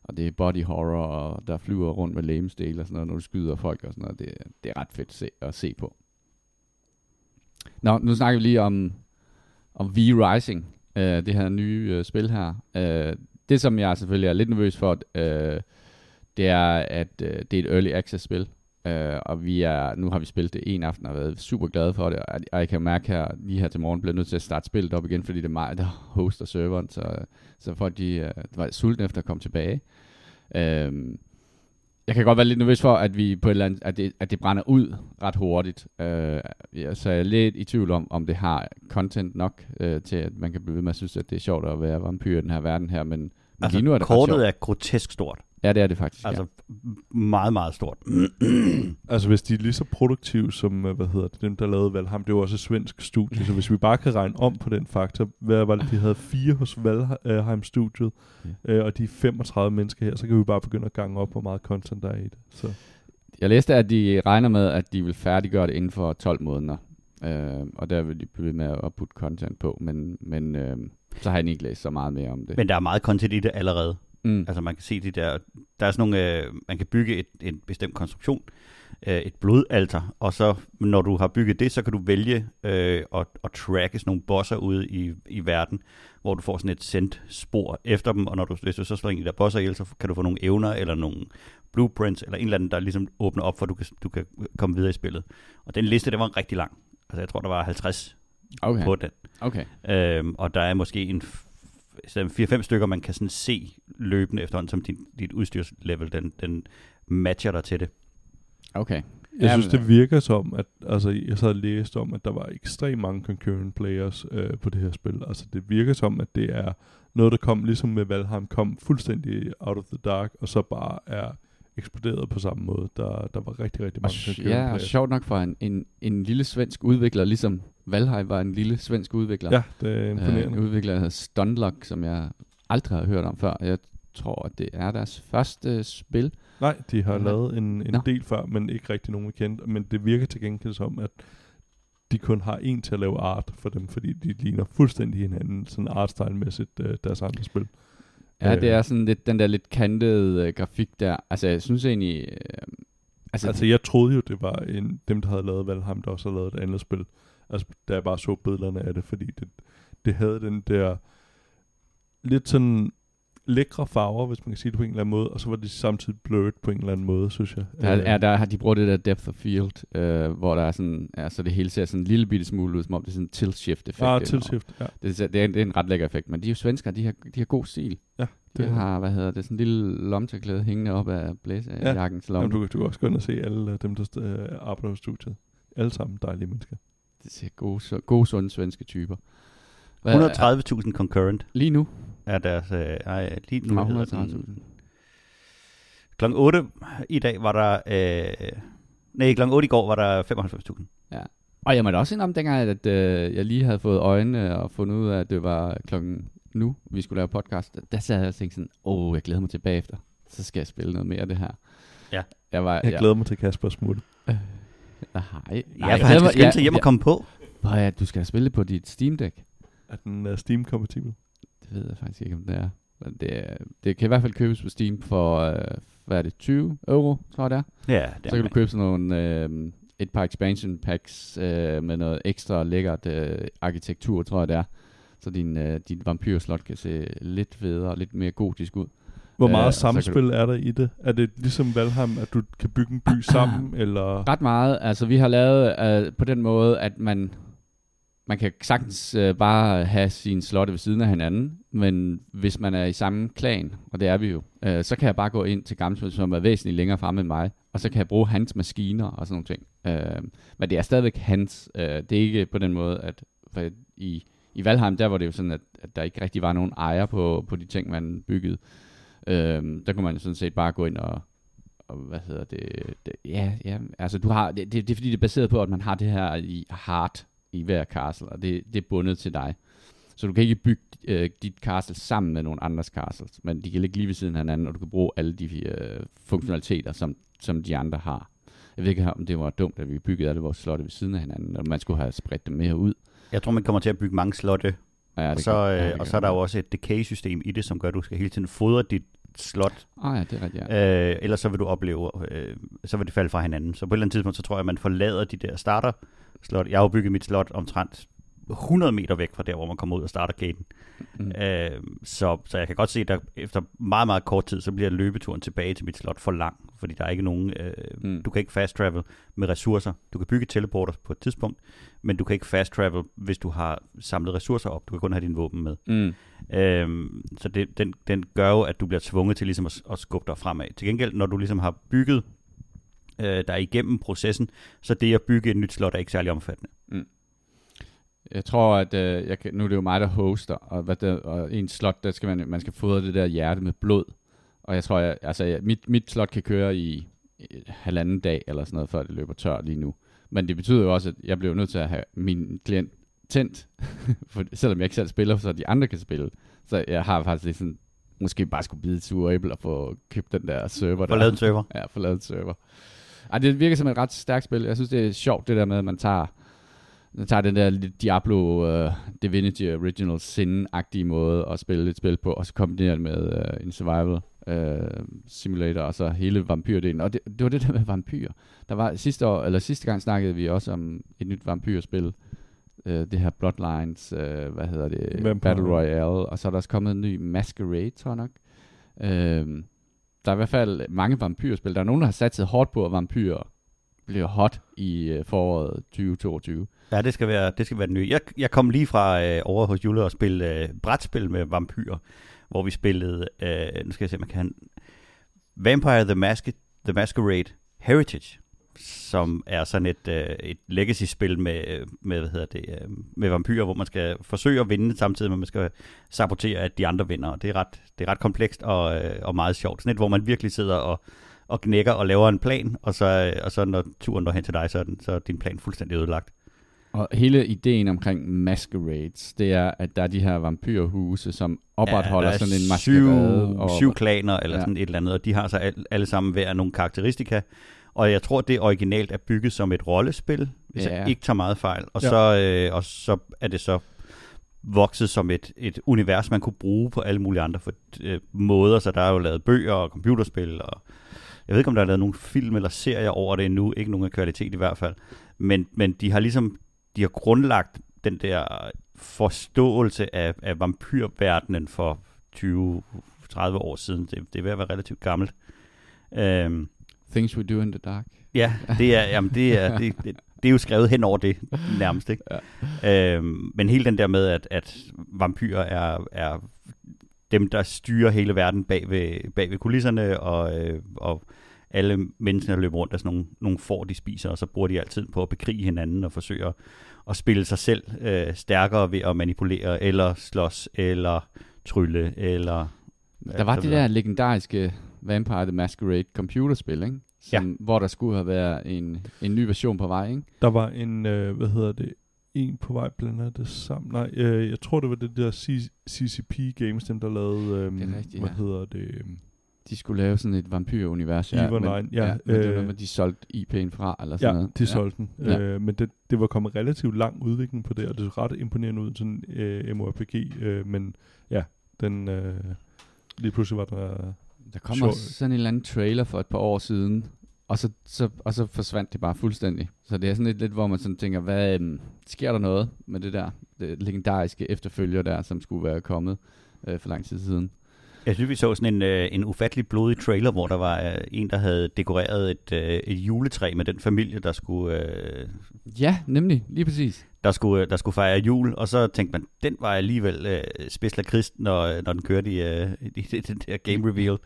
og det er body horror, og der flyver rundt med lemesdale og sådan noget, når du skyder folk og sådan noget. Det, det er ret fedt se, at se på. Nå, nu snakker vi lige om, om V-Rising, øh, det her nye øh, spil her. Øh, det, som jeg selvfølgelig er lidt nervøs for, øh, det er, at øh, det er et early access spil. Uh, og vi er, nu har vi spillet det en aften og været super glade for det, og, og jeg kan mærke her, lige her til morgen, bliver nødt til at starte spillet op igen, fordi det er mig, der hoster serveren, så, så folk de, uh, var sultne efter at komme tilbage. Uh, jeg kan godt være lidt nervøs for, at vi på et eller andet, at det, at det brænder ud ret hurtigt. Uh, ja, så jeg er lidt i tvivl om, om det har content nok uh, til, at man kan blive ved med at synes, at det er sjovt at være vampyr i den her verden her, men, men altså, lige nu er det kortet er grotesk stort. Ja, det er det faktisk. Altså ja. meget, meget stort. altså hvis de er lige så produktive som, øh, hvad hedder det, dem der lavede Valheim, det var også et svensk studie, så hvis vi bare kan regne om på den faktor, hvad var det, de havde fire hos Valheim-studiet, ja. øh, og de 35 mennesker her, så kan vi bare begynde at gange op, hvor meget content der er i det. Så. Jeg læste, at de regner med, at de vil færdiggøre det inden for 12 måneder. Øh, og der vil de blive med at putte content på, men, men øh, så har jeg ikke læst så meget mere om det. Men der er meget content i det allerede. Mm. Altså man kan se de der, der er sådan nogle, øh, man kan bygge et, en bestemt konstruktion, øh, et blodalter, og så når du har bygget det, så kan du vælge øh, at, at tracke sådan nogle bosser ude i, i verden, hvor du får sådan et sendt spor efter dem, og når du, hvis du så springer de der bosser ihjel, så kan du få nogle evner, eller nogle blueprints, eller en eller anden, der ligesom åbner op, for at du kan, du kan komme videre i spillet. Og den liste, den var rigtig lang. Altså jeg tror, der var 50 okay. på den. okay. Øhm, og der er måske en 4-5 stykker, man kan sådan se løbende efterhånden, som din, dit udstyrslevel, den, den matcher dig til det. Okay. Jeg Jamen, synes, det virker som, at altså, jeg så havde læst om, at der var ekstremt mange concurrent players øh, på det her spil. Altså, det virker som, at det er noget, der kom, ligesom med Valheim, kom fuldstændig out of the dark, og så bare er eksploderet på samme måde. Der, der var rigtig, rigtig Og, mange concurrent ja, og sjovt nok for en, en, en lille svensk udvikler, ligesom Valheim var en lille svensk udvikler. Ja, det er Øh, en imponerende. udvikler, der hedder Stunlock, som jeg aldrig har hørt om før. Jeg tror, at det er deres første spil. Nej, de har Nej. lavet en, en Nå. del før, men ikke rigtig nogen vi kendte. Men det virker til gengæld som, at de kun har en til at lave art for dem, fordi de ligner fuldstændig hinanden, sådan artstyle-mæssigt, øh, deres andre spil. Ja, Øh. det er sådan lidt den der lidt kantede øh, grafik der. Altså, jeg synes egentlig... Øh, altså, Altså, jeg troede jo, det var en, dem, der havde lavet Valheim, der også havde lavet et andet spil. Altså, da jeg bare så billederne af det, fordi det, det havde den der lidt sådan lækre farver, hvis man kan sige det på en eller anden måde, og så var de samtidig blurred på en eller anden måde, synes jeg. der, Øh, er, der har de brugt det der depth of field, øh, hvor der er sådan... Altså, det hele ser sådan en lille bitte smule ud, som om det er sådan en tilt-shift-effekt. Ah, indover. tilt-shift, ja. Det, det, er, det er en ret lækker effekt, men de er jo svenskere, de har, de har god stil. Ja, De det har, hvad hedder det, sådan en lille lomteklæde hængende op af blæsejakkens Ja. lomme. Jamen, du, du kan også gå ind og se alle øh, dem, der øh, arbejder hos studiet. Alle sammen dejlige mennesker. Det ser gode, gode sunde svenske typer. Hvad- 130.000 concurrent Lige nu? Er deres, øh, ej, lige nu Nå, hedder den. 130.000. Klokken 8 i dag var der, øh, nej, klokken 8 i går var der 95.000. Og jeg må da også indrømme dengang, at øh, jeg lige havde fået øjnene og fundet ud af, at det var klokken nu, vi skulle lave podcast. Der sad jeg og tænkte sådan, åh, oh, jeg glæder mig til bagefter. Så skal jeg spille noget mere af det her. Ja. Jeg var, Jeg glæder mig til Kasper Smutte. Nej, Ja, jeg for han glæder skal mig- skynde sig hjem og komme på. Hvor er, du skal spille på dit Steam Deck. Er den uh, Steam-kompatibel? Det ved jeg faktisk ikke, om det er. Men det, er, det kan i hvert fald købes på Steam for, øh, hvad er det, 20 euro, tror jeg det er. Ja, det Så kan du købe sådan nogle, øh, et par expansion packs øh, med noget ekstra lækkert øh, arkitektur, tror jeg det er. Så din, øh, din vampyrslot kan se lidt federe og lidt mere gotisk ud. Hvor Øh, meget kan samspil er der i det? Er det ligesom Valheim, at du kan bygge en by sammen, eller... Ret meget. Altså, vi har lavet øh, på den måde, at man, man kan sagtens øh, bare have sine slotte ved siden af hinanden, men hvis man er i samme klan, og det er vi jo, øh, så kan jeg bare gå ind til Gamsmith, som er væsentligt længere fremme end mig, og så kan jeg bruge hans maskiner og sådan nogle ting. Øh, men det er stadigvæk hans. Øh, det er ikke på den måde, at for i, i Valheim, der var det jo sådan, at, at der ikke rigtig var nogen ejer på, på de ting, man byggede. Øh, der kunne man sådan set bare gå ind og, og hvad hedder det, det ja, ja, altså du har, det, det, det er fordi det er baseret på, at man har det her i heart i hver castle, og det, det er bundet til dig. Så du kan ikke bygge øh, dit castle sammen med nogle andres castles, men de kan ligge lige ved siden af hinanden, og du kan bruge alle de øh, funktionaliteter, som, som de andre har. Jeg ved ikke, om det var dumt, at vi byggede alle vores slotte ved siden af hinanden, og man skulle have spredt dem mere ud. Jeg tror, man kommer til at bygge mange slotte, Ja, og, så, øh, ja, og så er der jo også et decay-system i det, som gør, at du skal hele tiden fodre dit slot, Ah ja, det er rigtigt, ja. øh, ellers så vil du opleve, øh, så vil det falde fra hinanden. Så på et eller andet tidspunkt, så tror jeg, at man forlader de der starter slot. Jeg har jo bygget mit slot omtrent 100 meter væk fra der, hvor man kommer ud og starter gaten. Mm. Øh, så, så jeg kan godt se, at der, efter meget, meget kort tid, så bliver løbeturen tilbage til mit slot for lang, fordi der er ikke nogen, øh, Mm. du kan ikke fast travel med ressourcer. Du kan bygge teleporter på et tidspunkt, men du kan ikke fast travel, hvis du har samlet ressourcer op. Du kan kun have dine våben med. Mm. Øhm, så det, den, den gør jo, at du bliver tvunget til ligesom at, at skubbe dig fremad. Til gengæld, når du ligesom har bygget øh, dig igennem processen, så det at bygge et nyt slot er ikke særlig omfattende. Jeg tror, at øh, jeg kan, nu er det jo mig, der hoster, og, hvad der, og en slot, der skal man, man skal fodre det der hjerte med blod. Og jeg tror, jeg, altså, jeg, mit, mit slot kan køre i et halvanden dag eller sådan noget, før det løber tør lige nu. Men det betyder jo også, at jeg bliver nødt til at have min klient tændt, for, selvom jeg ikke selv spiller, så de andre kan spille. Så jeg har faktisk lidt sådan, måske bare skulle bide sure æble og få købt den der server. Der. lavet server. Ja, få lavet server. Ej, det virker som et ret stærkt spil. Jeg synes, det er sjovt, det der med, at man tager den tager den der Diablo uh, Divinity Original Sin-agtige måde at spille et spil på, og så kombinerer det med uh, en survival uh, simulator, og så hele vampyrdelen. Og det, det var det der med vampyr. Der var sidste år, eller sidste gang snakkede vi også om et nyt vampyrspil, uh, det her Bloodlines, uh, hvad hedder det, Vampire. Battle Royale, og så er der også kommet en ny Masquerade, tror jeg nok. Uh, der er i hvert fald mange vampyrspil. Der er nogen, der har sat hårdt på, at vampyrer bliver hot i øh, foråret 2022. Ja, det skal være det skal være det nye. Jeg, jeg kom lige fra øh, over hos Jule og spille øh, brætspil med vampyrer, hvor vi spillede, øh, nu skal jeg se, om man kan, Vampire the, Mask the Masquerade Heritage, som er sådan et, øh, et legacy-spil med, med, hvad hedder det, øh, med vampyrer, hvor man skal forsøge at vinde, samtidig med at man skal sabotere, at de andre vinder. Og det er ret, det er ret komplekst og, øh, og meget sjovt. Sådan et, hvor man virkelig sidder og, og knækker og laver en plan, og så, og så når turen når hen til dig, så er, den, så er din plan fuldstændig ødelagt. Og hele ideen omkring masquerades, det er, at der er de her vampyrhuse, som opretholder der er sådan en syv, maskerade. Og, syv klaner eller Ja. sådan et eller andet, og de har så alle, alle sammen hver nogle karakteristika. Og jeg tror, det originalt er bygget som et rollespil, hvis Ja. jeg ikke tager meget fejl. Og, Ja. så, øh, og så er det så vokset som et, et univers, man kunne bruge på alle mulige andre for, øh, måder. Så der er jo lavet bøger og computerspil, og jeg ved ikke, om der er lavet nogle film eller serier over det endnu. Ikke nogen af kvalitet i hvert fald. Men, men de har ligesom de har grundlagt den der forståelse af, af vampyrverdenen for 20-30 år siden. Det, det er ved at være relativt gammelt. Øhm, Things We Do in the Dark. ja, det er, jamen det, er, det, det, det er jo skrevet hen over det nærmest. Ikke? Ja. Øhm, men hele den der med, at, at vampyrer er, er dem, der styrer hele verden bag ved, bag ved kulisserne, og, øh, og alle menneskene løber rundt af sådan nogle, nogle får, de spiser, og så bruger de altid på at bekrige hinanden og forsøge at, at spille sig selv øh, stærkere ved at manipulere, eller slås, eller trylle, eller... Der var det der legendariske Vampire the Masquerade computerspil, ikke? Som, hvor der skulle have været en, en ny version på vej, ikke? Der var en, øh, hvad hedder det, en på vej blander det sammen. Nej, øh, jeg tror det var det der CCP Games, dem der lavede, øh, Det er rigtigt, hvad ja. hedder det, øhm, De skulle lave sådan et vampyrunivers. Eve men, Online, ja, ja, men det var øh, noget med, de solgte IP'en fra, eller sådan ja, noget. de solgte den. Ja. Øh, men det, det var kommet relativt lang udvikling på det, og det så ret imponerende ud, sådan øh, MMORPG, øh, men ja, den, øh, lige pludselig var der, Der kom Sjov. også sådan en eller anden trailer for et par år siden, og så, så, og så forsvandt det bare fuldstændig. Så det er sådan lidt, lidt hvor man sådan tænker, hvad øhm, sker der noget med det der det legendariske efterfølger der, som skulle være kommet øh, for lang tid siden? Jeg synes, vi så sådan en, øh, en ufattelig blodig trailer, hvor der var øh, en, der havde dekoreret et, øh, et juletræ med den familie, der skulle, øh, Ja, nemlig, lige præcis. der, skulle, der skulle fejre jul. Og så tænkte man, den var alligevel øh, spids krist, når, når den kørte i, øh, i den der Game Reveal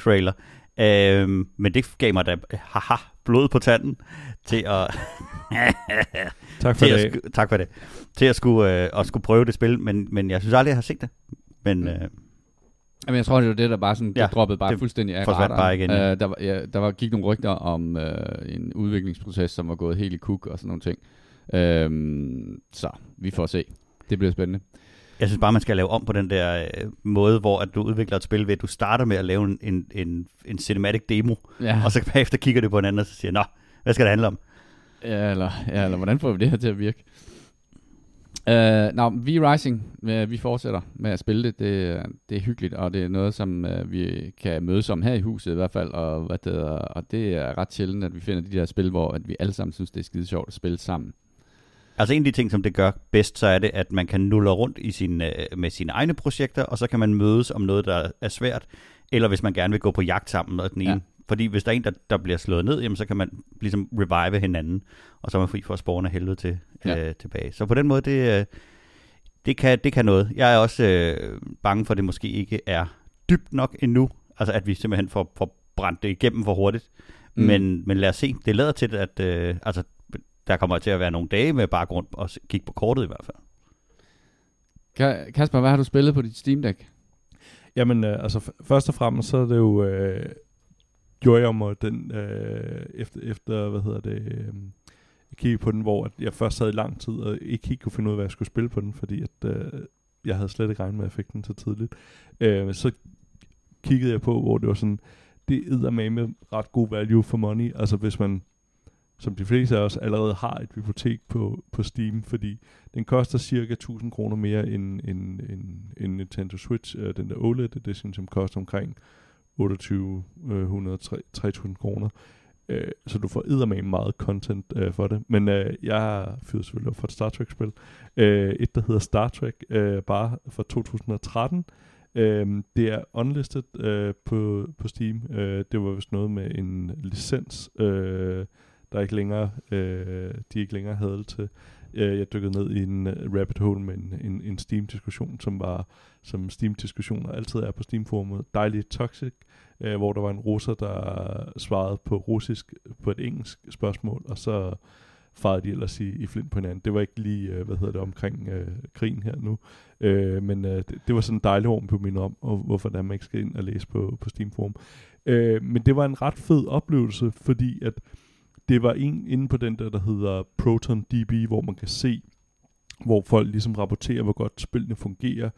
trailer. Øhm, men det gav mig da, haha, blod på tanden til at, tak for til det. at, sku- tak for det, til at skulle, øh, at skulle prøve det spil, men, men jeg synes aldrig, jeg har set det. Men Mm. øh, Jamen, jeg tror, det var det, der bare sådan, Ja, det droppede bare det fuldstændig af forsvandt bare igen, ja. Øh, der, var, ja, der var, gik nogle rygter om øh, en udviklingsproces, som var gået helt i kuk og sådan nogle ting. Øhm, så vi får se. Det bliver spændende. Jeg synes bare, man skal lave om på den der øh, måde, hvor at du udvikler et spil ved, at du starter med at lave en, en, en, en cinematic demo, Ja, og så bagefter kigger du på en anden, og så siger, nå, hvad skal det handle om? ja, eller, ja, eller hvordan får vi det her til at virke? Uh, Nå, V-Rising, uh, vi fortsætter med at spille det. det. er- Det er hyggeligt, og det er noget, som uh, vi kan mødes om her i huset i hvert fald. Og, hvad det, er, og det er ret sjældent, at vi finder de der spil, hvor at vi alle sammen synes, det er skide sjovt at spille sammen. Altså en af de ting, som det gør bedst, så er det, at man kan nulle rundt i sin, øh, med sine egne projekter, og så kan man mødes om noget, der er svært, eller hvis man gerne vil gå på jagt sammen med den ene. Ja. Fordi hvis der er en, der, der bliver slået ned, jamen, så kan man ligesom revive hinanden, og så er man fri for at spawne af helvede til, Ja. øh, tilbage. Så på den måde, det, øh, det, kan, det kan noget. Jeg er også øh, bange for, at det måske ikke er dybt nok endnu, altså at vi simpelthen får, får brændt det igennem for hurtigt. Mm. Men, men lad os se. Det lader til, at øh, altså, der kommer til at være nogle dage med bare grund og kigge på kortet i hvert fald. Ka- Kasper, hvad har du spillet på dit Steam Deck? Jamen, øh, altså f- først og fremmest, så er det jo, øh, gjorde jeg mig den, øh, efter, efter, hvad hedder det, øh, kigge på den, hvor at jeg først sad i lang tid, og ikke helt kunne finde ud af, hvad jeg skulle spille på den, fordi at, øh, jeg havde slet ikke regnet med, at jeg fik den så tidligt. Øh, så kiggede jeg på, hvor det var sådan, det er med ret god value for money, altså hvis man som de fleste af os allerede har et bibliotek på, på Steam, fordi den koster cirka 1000 kroner mere end, end, end, end Nintendo Switch, øh, den der OLED edition, som koster omkring 2800 3000 øh, kroner. Øh, så du får eddermame meget content øh, for det. Men øh, jeg fyrer selvfølgelig op for et Star Trek-spil. Øh, et, der hedder Star Trek, øh, bare fra 2013. Øh, det er unlisted øh, på, på Steam. Øh, det var vist noget med en licens, øh, der ikke længere, øh, de ikke længere havde det til. Øh, jeg dykkede ned i en øh, rabbit hole med en, en, en Steam-diskussion, som var som Steam-diskussioner altid er på Steam-forumet. Dejligt toxic, øh, hvor der var en russer, der svarede på russisk på et engelsk spørgsmål, og så farede de ellers i, i flint på hinanden. Det var ikke lige, øh, hvad hedder det, omkring øh, krigen her nu. Øh, men øh, det, det var sådan en dejlig orm på min om, og hvorfor der man ikke skal ind og læse på, på Steam Forum. Øh, men det var en ret fed oplevelse, fordi at det var en inde på den der, der hedder ProtonDB, hvor man kan se, hvor folk ligesom rapporterer, hvor godt spillene fungerer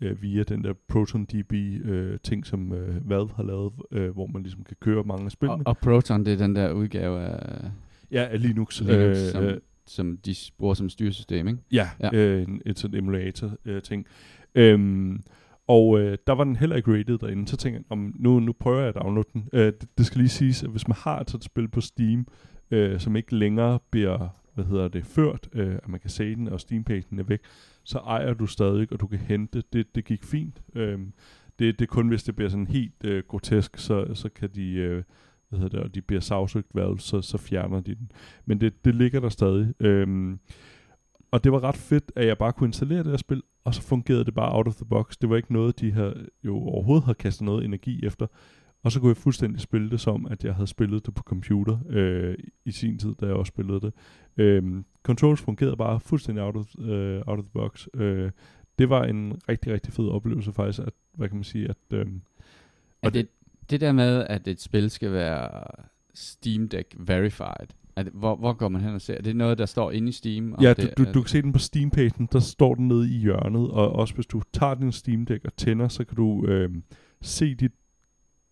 øh, via den der Proton DB øh, ting, som øh, Valve har lavet, øh, hvor man ligesom kan køre mange af spillene. Og, og Proton, det er den der udgave af... Ja, af Linux. Linux øh, som, øh, som de bruger som styresystem, ikke? Ja, ja. Øh, en, et sådan emulator-ting. Øh, øhm, og øh, der var den heller ikke rated derinde. Så tænkte jeg, om nu, nu prøver jeg at downloade den. Øh, det, det skal lige siges, at hvis man har et spil på Steam, øh, som ikke længere bliver hvad hedder det, ført, øh, at man kan se den, og Steam-pagen er væk, så ejer du stadig, og du kan hente. Det, det gik fint. Øh, det, det er kun, hvis det bliver sådan helt øh, grotesk, så, så kan de, øh, hvad hedder det, og de bliver sagsøgt valg, så, så fjerner de den. Men det, det ligger der stadig. Øh, og det var ret fedt, at jeg bare kunne installere det her spil, og så fungerede det bare out of the box. Det var ikke noget, de her jo overhovedet har kastet noget energi efter. Og så kunne jeg fuldstændig spille det som, at jeg havde spillet det på computer øh, i sin tid, da jeg også spillede det. Øh, controls fungerede bare fuldstændig out of, uh, out of the box. Øh, det var en rigtig, rigtig fed oplevelse faktisk, at, hvad kan man sige, at... Øh, er det, det der med, at et spil skal være Steam Deck verified, er det, hvor, hvor går man hen og ser? Er det noget, der står inde i Steam? Ja, det, du, du, du kan se den på Steam-pagen, der står den nede i hjørnet, og også hvis du tager din Steam Deck og tænder, så kan du øh, se dit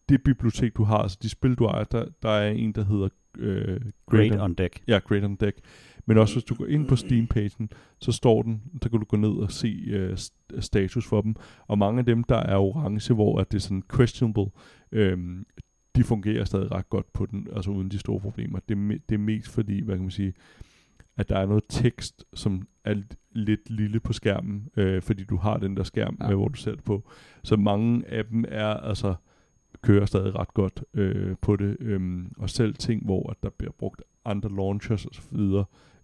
det bibliotek, du har, altså de spil, du ejer, der, der er en, der hedder øh, Great, Great on Deck. Ja, Great on Deck. Men også hvis du går ind på Steam-pagen, så står den, der kan du gå ned og se øh, status for dem. Og mange af dem, der er orange, hvor at det er sådan questionable, øh, de fungerer stadig ret godt på den, altså uden de store problemer. Det, det er mest fordi, hvad kan man sige, at der er noget tekst, som er lidt lille på skærmen, øh, fordi du har den der skærm, ja. øh, hvor du ser det på. Så mange af dem er altså kører stadig ret godt øh, på det. Øhm, og selv ting, hvor at der bliver brugt andre launchers osv.,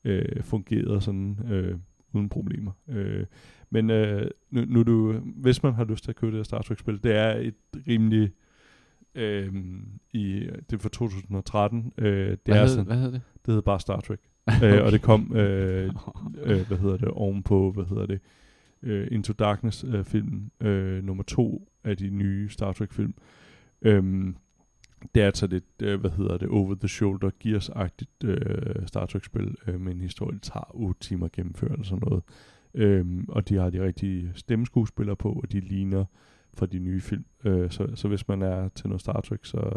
øh, fungerede sådan øh, uden problemer. Øh, men øh, nu, nu du, hvis man har lyst til at købe det her Star Trek-spil, det er et rimelig... Øh, i, det er fra 2013. Øh, det hvad, er hed, sådan, hvad hedder det? Det hedder bare Star Trek. øh, og det kom, øh, øh, hvad hedder det, ovenpå, hvad hedder det, øh, Into Darkness øh, filmen, øh, nummer to af de nye Star Trek film. Øhm, det er altså lidt, øh, hvad hedder det, over-the-shoulder, Gears-agtigt øh, Star Trek-spil øh, med en historie, der tager 8 timer at gennemføre eller sådan noget. Øhm, og de har de rigtige stemmeskuespillere på, og de ligner fra de nye film. Øh, så, så hvis man er til noget Star Trek, så,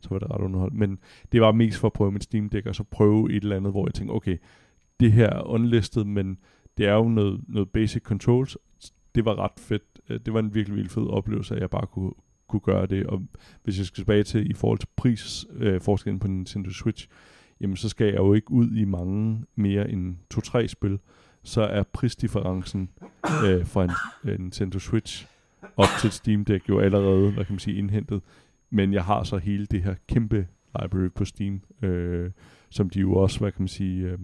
så var det ret underholdt. Men det var mest for at prøve mit Steam Deck, og så prøve et eller andet, hvor jeg tænkte, okay, det her er unlisted, men det er jo noget, noget basic controls. Det var ret fedt. Øh, det var en virkelig, virkelig fed oplevelse, at jeg bare kunne, kunne gøre det. Og hvis jeg skal tilbage til i forhold til prisforskellen øh, på Nintendo Switch, jamen så skal jeg jo ikke ud i mange mere end 2-3 spil. Så er prisdifferencen øh, fra en, en Nintendo Switch op til Steam Deck jo allerede, hvad kan man sige, indhentet. Men jeg har så hele det her kæmpe library på Steam, øh, som de jo også, hvad kan man sige, øh,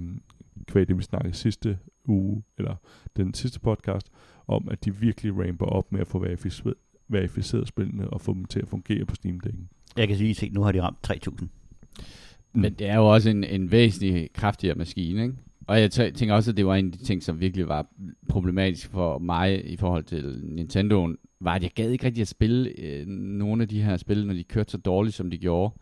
kvæg det vi snakkede sidste uge, eller den sidste podcast, om at de virkelig ramper op med at få verificeret, verificeret spillene og få dem til at fungere på Steam-dækken. Jeg kan sige, at nu har de ramt 3.000. Mm. Men det er jo også en, en væsentlig kraftigere maskine, ikke? Og jeg tænker også, at det var en af de ting, som virkelig var problematisk for mig i forhold til Nintendoen, var, at jeg gad ikke rigtig at spille øh, nogle af de her spil, når de kørte så dårligt, som de gjorde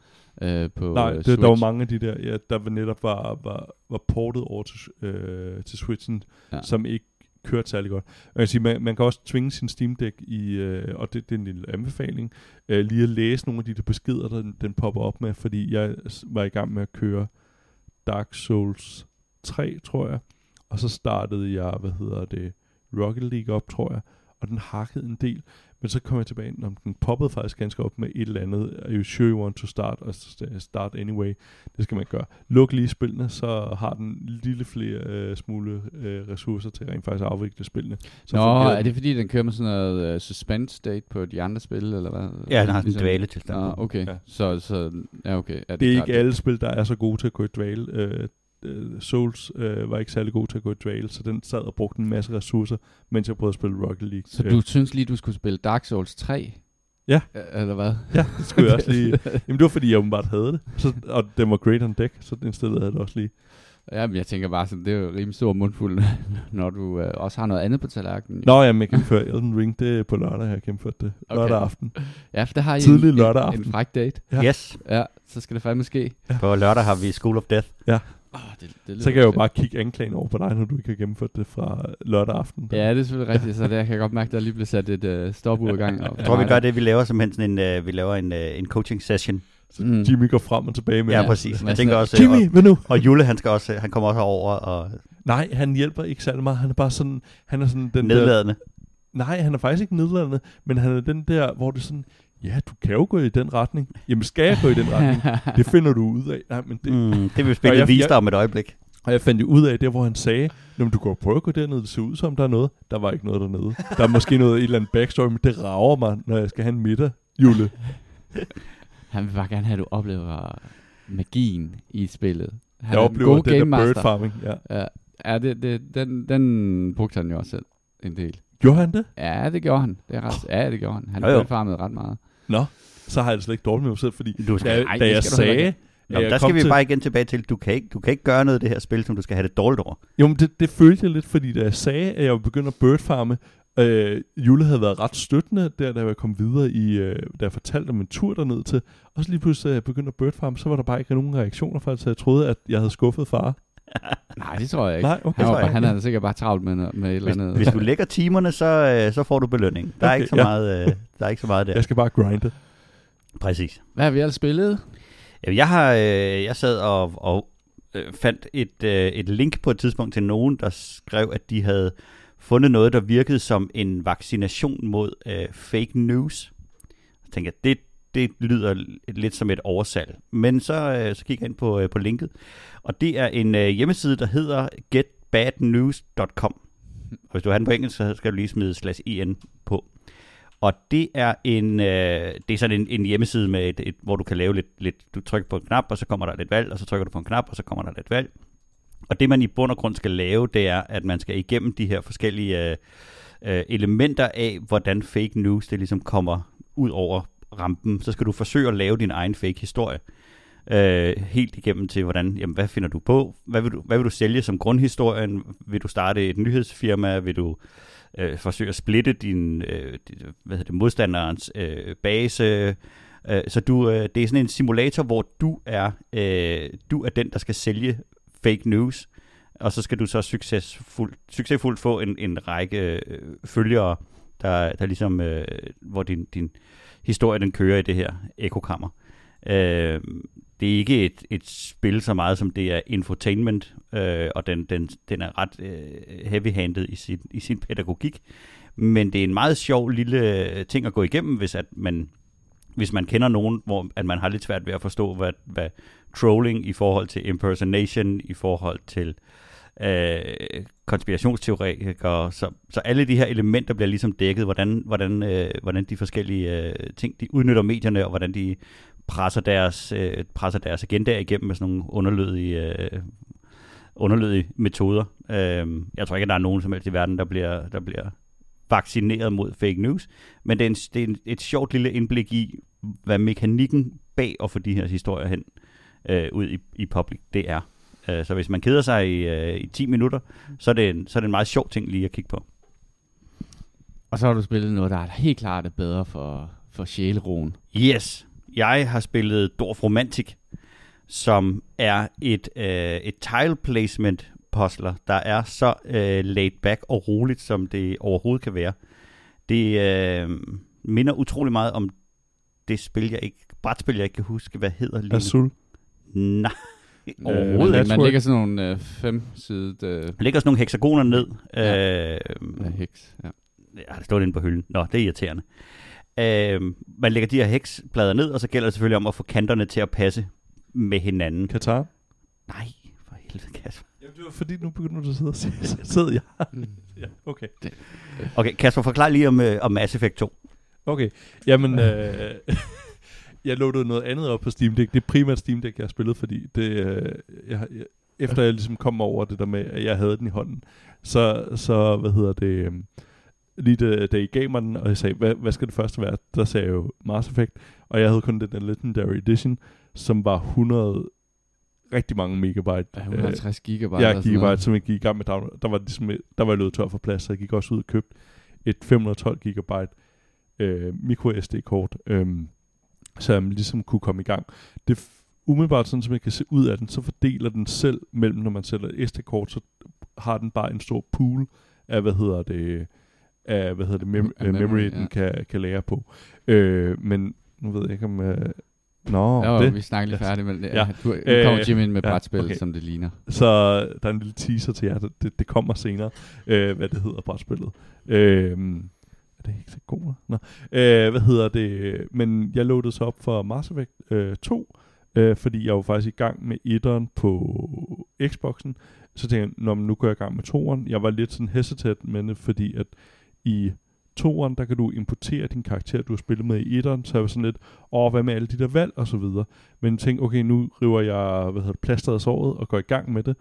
øh, på Nej, det, Switch. der var mange af de der, ja, der var netop var, var, var portet over til, øh, til Switchen, ja. som ikke kørt særlig godt. Jeg kan sige, man, man kan også tvinge sin Steam Deck i, øh, og det, det er en lille anbefaling, øh, lige at læse nogle af de der beskeder, der den, den popper op med, fordi jeg var i gang med at køre Dark Souls 3, tror jeg. Og så startede jeg, hvad hedder det, Rocket League op, tror jeg. Og den hakkede en del. Men så kom jeg tilbage, når den poppede faktisk ganske op med et eller andet. Are you sure you want to start? Og start anyway. Det skal man gøre. Luk lige spillene, så har den lille flere øh, smule øh, ressourcer til at rent faktisk afvikle spillene. Så Nå, er det fordi, den kører med sådan noget uh, suspense state på de andre spil, eller hvad? Ja, den har sådan en dvale til Ah, okay. Ja. Så, så, ja, okay. Ja, det, det er ikke alle spil, der er så gode til at gå i dvale. Øh, uh, Souls uh, var ikke særlig god til at gå i dvale, så den sad og brugte en masse ressourcer, mens jeg prøvede at spille Rocket League. Så du synes lige, du skulle spille Dark Souls 3? Ja. Eller hvad? Ja, det skulle jeg også lige. Jamen det var fordi, jeg åbenbart havde det, så, og den var great on deck, så den stillede jeg det også lige. Ja, men jeg tænker bare sådan, det er jo rimelig stor mundfuld, når du øh, også har noget andet på tallerkenen. Nå, jamen, jeg gennemfører Elden Ring, det er på lørdag, jeg har gennemført det. Okay. Lørdag aften. Ja, for der har I Tidlig en, lørdag en, aften. en fræk date. Ja. Yes. Ja, så skal det fandme ske. Ja. På lørdag har vi School of Death. Ja. Oh, det, det så kan jeg jo bare kigge anklagen over på dig, når du ikke har gennemført det fra lørdag aften. Ja, det er selvfølgelig rigtigt, så der kan jeg godt mærke, at der lige bliver sat et uh, stopur i gang. Jeg tror, vi gør det, vi laver simpelthen sådan en, uh, vi laver en, uh, en coaching session. Så mm. Jimmy går frem og tilbage med Ja, præcis. Jeg tænker også, Jimmy, hvad nu? Og Jule, han, skal også, han kommer også over og... Nej, han hjælper ikke særlig meget. Han er bare sådan... Han er sådan den Nedladende. Der, nej, han er faktisk ikke nedladende, men han er den der, hvor det sådan, ja, du kan jo gå i den retning. Jamen, skal jeg gå i den retning? det finder du ud af. Nej, men det, mm, det vil spille vise dig om et øjeblik. Og jeg fandt ud af det, hvor han sagde, Nå, du kan jo prøve at gå derned, det ser ud som, der er noget. Der var ikke noget dernede. Der er måske noget, et eller andet backstory, men det rager mig, når jeg skal have en middag, Jule. han vil bare gerne have, at du oplever magien i spillet. Han jeg oplever det der bird farming, ja. ja. Ja, det, det, den, den brugte han jo også selv en del. Gjorde han det? Ja, det gjorde han. Det er ret, oh. Ja, det gjorde han. Han jo, farmede ret meget. Nå, så har jeg det slet ikke dårligt med mig selv, fordi du skal, da, ej, da jeg sagde... Nå, der skal vi til... bare igen tilbage til, du kan, ikke, du kan ikke gøre noget af det her spil, som du skal have det dårligt over. Jo, men det, det følte jeg lidt, fordi da jeg sagde, at jeg var begyndt at birdfarme, øh, Jule havde været ret støttende, der da jeg kom videre i, øh, da jeg fortalte om en tur derned til, og så lige pludselig, da jeg begyndte at birdfarme, så var der bare ikke nogen reaktioner fra så jeg troede, at jeg havde skuffet far. Nej, det tror jeg ikke. Nej, okay. Han, var, jeg han havde sikkert bare travlt med, med et eller andet. Hvis, hvis du lægger timerne, så, øh, så får du belønning. Der, okay, er ikke så ja. meget, øh, der er ikke så meget der. Jeg skal bare grinde. Præcis. Hvad har vi ellers spillet? Jeg har øh, jeg sad og, og fandt et, et link på et tidspunkt til nogen, der skrev, at de havde fundet noget, der virkede som en vaccination mod øh, fake news. Jeg tænkte, at det, det lyder lidt som et oversalg. Men så, øh, så kigger jeg ind på, øh, på linket, og det er en øh, hjemmeside, der hedder getbadnews.com. Og hvis du har den på engelsk, så skal du lige smide slash en på. Og det er en, øh, det er sådan en, en hjemmeside, med et, et, hvor du kan lave lidt, lidt, du trykker på en knap, og så kommer der lidt valg, og så trykker du på en knap, og så kommer der lidt valg. Og det man i bund og grund skal lave, det er, at man skal igennem de her forskellige øh, øh, elementer af, hvordan fake news det ligesom kommer ud over rampen. Så skal du forsøge at lave din egen fake historie. Øh, helt igennem til, hvordan, jamen, hvad finder du på? Hvad vil du, hvad vil du sælge som grundhistorien? Vil du starte et nyhedsfirma? Vil du øh, forsøge at splitte din, øh, hvad hedder det, modstanderens øh, base? Øh, så du, øh, det er sådan en simulator, hvor du er, øh, du er den, der skal sælge fake news, og så skal du så succesfuldt, succesfuldt få en, en række øh, følgere, der, der ligesom, øh, hvor din, din historie den kører i det her ekokammer. Øh, det er ikke et, et spil så meget, som det er infotainment, øh, og den, den, den er ret øh, heavy-handed i sin, i sin pædagogik. Men det er en meget sjov lille øh, ting at gå igennem, hvis at man hvis man kender nogen, hvor at man har lidt svært ved at forstå, hvad, hvad trolling i forhold til impersonation, i forhold til øh, Øh, konspirationsteoretikere, så, så alle de her elementer bliver ligesom dækket, hvordan, hvordan, øh, hvordan de forskellige øh, ting, de udnytter medierne, og hvordan de presser deres, øh, presser deres agenda igennem med sådan nogle underlødige, øh, underlødige metoder. Øh, jeg tror ikke, at der er nogen som helst i verden, der bliver, der bliver vaccineret mod fake news, men det er, en, det er en, et sjovt lille indblik i, hvad mekanikken bag at få de her historier hen øh, ud i, i public, det er. Øh, så hvis man keder sig i, øh, i 10 minutter, så er, det en, så er det en meget sjov ting lige at kigge på. Og så har du spillet noget, der er helt klart er bedre for, for sjæleroen. Yes. Jeg har spillet Dorf Romantic, som er et, øh, et tile placement puzzler, der er så øh, laid back og roligt, som det overhovedet kan være. Det øh, minder utrolig meget om det spil, jeg ikke, brætspil, jeg ikke kan huske, hvad hedder lige Azul? Nej. Overhovedet ikke. Man lægger sådan nogle øh, fem sidet... Øh, Man lægger sådan nogle hexagoner ned. Ja. Øh, ja, heks. Ja. Ja, det står inde på hylden. Nå, det er irriterende. Øh, man lægger de her heksplader ned, og så gælder det selvfølgelig om at få kanterne til at passe med hinanden. Katar? Nej, for helvede, Kasper. Jamen, det var fordi, nu begynder du at sidde og sige, så sidder jeg. ja, okay. Okay, Kasper, forklar lige om, øh, om Mass Effect 2. Okay, jamen, øh, jeg loadede noget andet op på Steam Deck. Det er primært Steam Deck, jeg har spillet, fordi det, øh, jeg, jeg, efter jeg ligesom kom over det der med, at jeg havde den i hånden, så, så hvad hedder det, øh, lige da, da I gav mig den, og jeg sagde, hvad, hvad skal det første være? Der sagde jeg jo Mass Effect, og jeg havde kun den der Legendary Edition, som var 100 rigtig mange megabyte. Ja, 150 gigabyte. Ja, gigabyte, som jeg gik i gang med download. Der var, ligesom, der var jeg løbet tør for plads, så jeg gik også ud og købte et 512 gigabyte øh, micro SD-kort, øh, så jeg ligesom kunne komme i gang. Det umiddelbart sådan, som jeg kan se ud af den, så fordeler den selv mellem, når man sætter et SD-kort, så har den bare en stor pool af, hvad hedder det, af, hvad hedder det, mem- Af øh, memory, memory, ja. den kan, kan lære på. Øh, men nu ved jeg ikke om... Øh, Nå, Jo, det. vi snakker lige færdigt, men ja, Ja. du, nu Øh, kommer Jim ind med ja, brætspil, okay. som det ligner. Så der er en lille teaser til jer. Det, det kommer senere, øh, hvad det hedder, brætspillet. Øh, det ikke så god? Nå. Øh, hvad hedder det? Men jeg loadede så op for Mass Effect øh, 2, øh, fordi jeg var faktisk i gang med etteren på Xboxen. Så tænkte jeg, Nå, men nu går jeg i gang med toeren. Jeg var lidt sådan hesitant med det, fordi at i toeren, der kan du importere din karakter, du har spillet med i etteren, så jeg var sådan lidt, åh, hvad med alle de der valg og så videre. Men tænk, tænkte, okay, nu river jeg, hvad hedder det, plasteret af såret og går i gang med det.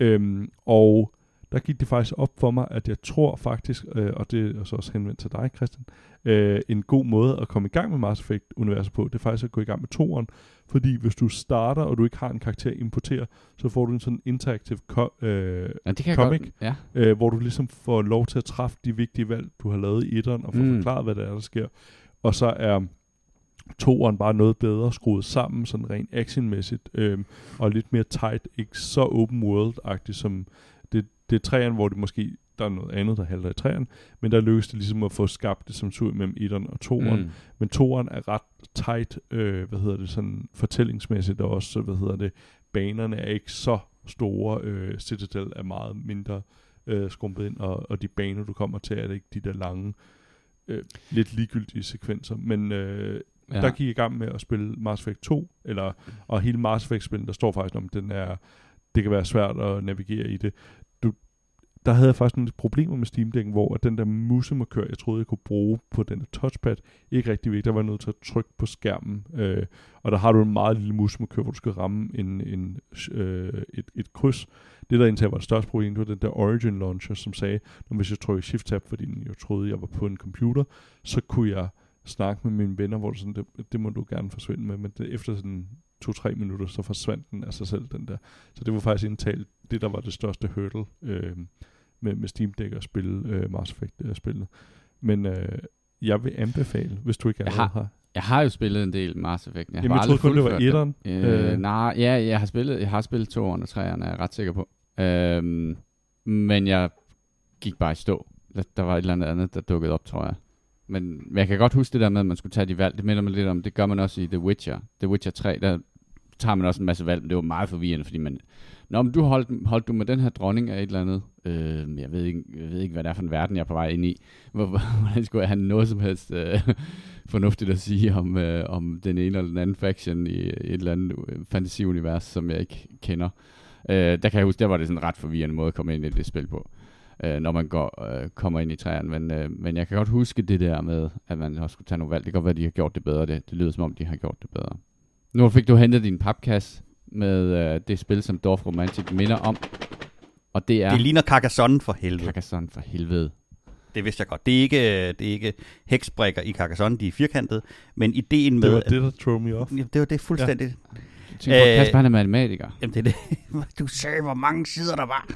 Øhm, og der gik det faktisk op for mig, at jeg tror faktisk, øh, og det er så også henvendt til dig, Christian, øh, en god måde at komme i gang med Mass Effect-universet på, det er faktisk at gå i gang med toeren, fordi hvis du starter, og du ikke har en karakter at importere, så får du en sådan interactive co- øh, Ja, det kan Comic. godt. Ja. øh, hvor du ligesom får lov til at træffe de vigtige valg, du har lavet i etteren, og få Mm. forklaret, hvad det er, der sker. Og så er toeren bare noget bedre skruet sammen, sådan rent actionmæssigt, øhm, og lidt mere tight, ikke så open world-agtigt som det, er træerne, hvor det måske, der er noget andet, der halter i træerne, men der lykkes det ligesom at få skabt det som tur mellem etteren og toeren. Mm. Men toeren er ret tight, øh, hvad hedder det, sådan fortællingsmæssigt og også, hvad hedder det, banerne er ikke så store, øh, Citadel er meget mindre øh, skrumpet ind, og, og de baner, du kommer til, er det ikke de der lange, øh, lidt ligegyldige sekvenser, men øh, Ja. der gik i gang med at spille Mass Effect 2, eller, og hele Mass Effect-spillet, der står faktisk om, den er, det kan være svært at navigere i det. Der havde jeg faktisk nogle problemer med Steam Deck'en, hvor at den der musemarkør, jeg troede, jeg kunne bruge på den der touchpad, ikke rigtig vigtigt. Der var jeg nødt til at trykke på skærmen, øh, og der har du en meget lille musemarkør, hvor du skal ramme en, en, øh, et, et kryds. Det der indtil var det største problem, det var den der Origin Launcher, som sagde, når hvis jeg trykker Shift-Tab, fordi jeg troede, jeg var på en computer, så kunne jeg snakke med mine venner, hvor det sådan, det, det må du gerne forsvinde med, men det, efter sådan to-tre minutter, så forsvandt den af sig selv, den der. Så det var faktisk indtalt det, der var det største hurdle øh, med, med Steam Deck at spille øh, Mass Effect-spillet. Men øh, jeg vil anbefale, hvis du ikke allerede har- har. Jeg har jo spillet en del Mass Effect. Jeg Jamen, har jeg troede kun, det var etteren. Øh, Øh. nej, ja, jeg har spillet, jeg har spillet toeren og treeren, er jeg ret sikker på. Øhm, men jeg gik bare i stå. Der, der var et eller andet andet, der dukkede op, tror jeg. Men, men jeg kan godt huske det der med, at man skulle tage de valg. Det minder mig lidt om, det gør man også i The Witcher. The Witcher 3, der tager man også en masse valg, men det var meget forvirrende, fordi man... Nå, men du holdt, holdt du med den her dronning af et eller andet. Øh, jeg, ved ikke, jeg ved ikke, hvad det er for en verden, jeg er på vej ind i. Hvordan skulle jeg have noget som helst øh, fornuftigt at sige om, øh, om den ene eller den anden faction i et eller andet øh, fantasiunivers, som jeg ikke kender. Øh, der kan jeg huske, der var det sådan en ret forvirrende måde at komme ind i det spil på, øh, når man går, øh, kommer ind i træerne. Men, øh, men jeg kan godt huske det der med, at man også skulle tage nogle valg. Det kan godt være, at de har gjort det bedre. Det, det lyder som om, de har gjort det bedre. Nu fik du hentet din papkasse med øh, det spil, som Dorf Romantic minder om. Og det er... Det ligner Carcassonne for helvede. Carcassonne for helvede. Det vidste jeg godt. Det er ikke, det er ikke heksbrikker i Carcassonne, de er firkantede, men ideen med... Det var at- det, der threw me off. Ja, det var det fuldstændig. Jeg tænker på, Øh, Kasper han er matematiker. Jamen, det er det. Du sagde, hvor mange sider der var.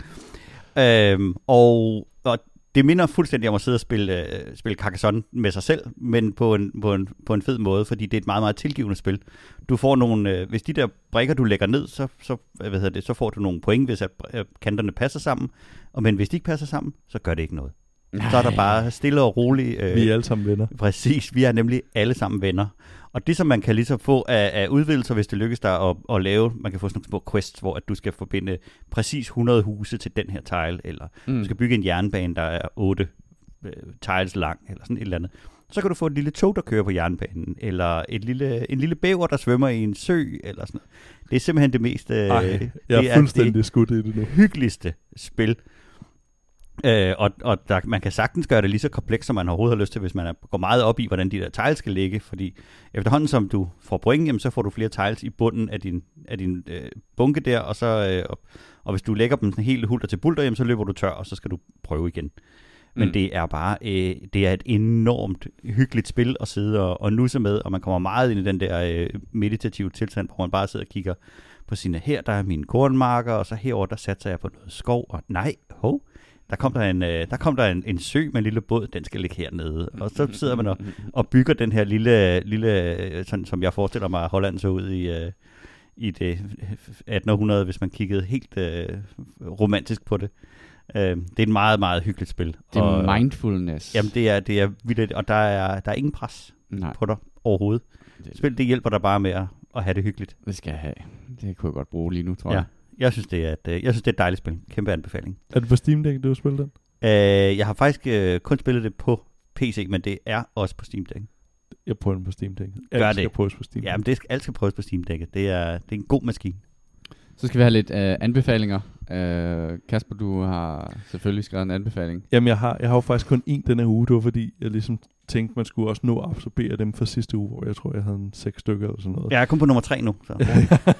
Øhm, og, og det minder fuldstændig om at sidde og spille, øh, spille Carcassonne med sig selv, men på en, på, en, på en fed måde, fordi det er et meget, meget tilgivende spil. Du får nogle, øh, hvis de der brikker, du lægger ned, så, så, øh, hvad hedder det, så får du nogle point, hvis at, øh, kanterne passer sammen. Og men hvis de ikke passer sammen, så gør det ikke noget. Så er der bare stille og roligt. Øh, Vi er alle sammen venner. Præcis, vi er nemlig alle sammen venner. Og det, som man kan ligesom få af, af udvidelser, hvis det lykkes dig at, at lave, man kan få sådan nogle små quests, hvor at du skal forbinde præcis 100 huse til den her tile, eller mm. du skal bygge en jernbane, der er 8 øh, tiles lang, eller sådan et eller andet. Så kan du få et lille tog, der kører på jernbanen, eller et lille, en lille bæver, der svømmer i en sø, eller sådan noget. Det er simpelthen det mest... Øh, Ej, jeg er fuldstændig det skudt i det nu. hyggeligste spil. Øh, og og der, man kan sagtens gøre det lige så komplekst, som man overhovedet har lyst til, hvis man er, går meget op i, hvordan de der tiles skal ligge, fordi efterhånden som du får point, jamen, så får du flere tiles i bunden af din, af din øh, bunke der, og, så, øh, og, og hvis du lægger dem sådan helt hulter til bulter, jamen, så løber du tør, og så skal du prøve igen. Men mm. det er bare øh, det er et enormt hyggeligt spil at sidde og, og nusse med, og man kommer meget ind i den der øh, meditative tilstand, hvor man bare sidder og kigger på sine, her der er mine kornmarker, og så herover der satser jeg på noget skov, og nej, hov, der kom der en, øh, der kom der en, en sø med en lille båd, den skal ligge hernede. Og så sidder man og, og bygger den her lille, lille sådan, som jeg forestiller mig, Holland så ud i, øh, i det 1800, hvis man kiggede helt øh, romantisk på det. Øh, det er et meget, meget hyggeligt spil. Det er og, mindfulness. Jamen, det er, det er vildt, og der er, der er ingen pres Nej. på dig overhovedet. Det, Spil, det hjælper dig bare med at, at have det hyggeligt. Det skal jeg have. Det kunne jeg godt bruge lige nu, tror ja. Jeg. Synes, det er et, øh, jeg synes, det er et dejligt spil. Kæmpe anbefaling. Er det på Steam Deck, du har spillet den? Uh, jeg har faktisk uh, kun spillet det på PC, men det er også på Steam Deck. Jeg prøver den på Steam Deck. Alt Gør det. skal prøves på Steam Deck. Ja, men det skal, alt skal prøves på Steam Deck. Det er, det er en god maskine. Så skal vi have lidt uh, anbefalinger. Uh, Kasper, du har selvfølgelig skrevet en anbefaling. Jamen, jeg har, jeg har jo faktisk kun en denne uge. Det var fordi, jeg ligesom tænkte, man skulle også nå at absorbere dem fra sidste uge, hvor jeg tror, jeg havde en seks stykker eller sådan noget. Jeg er kun på nummer tre nu. Så.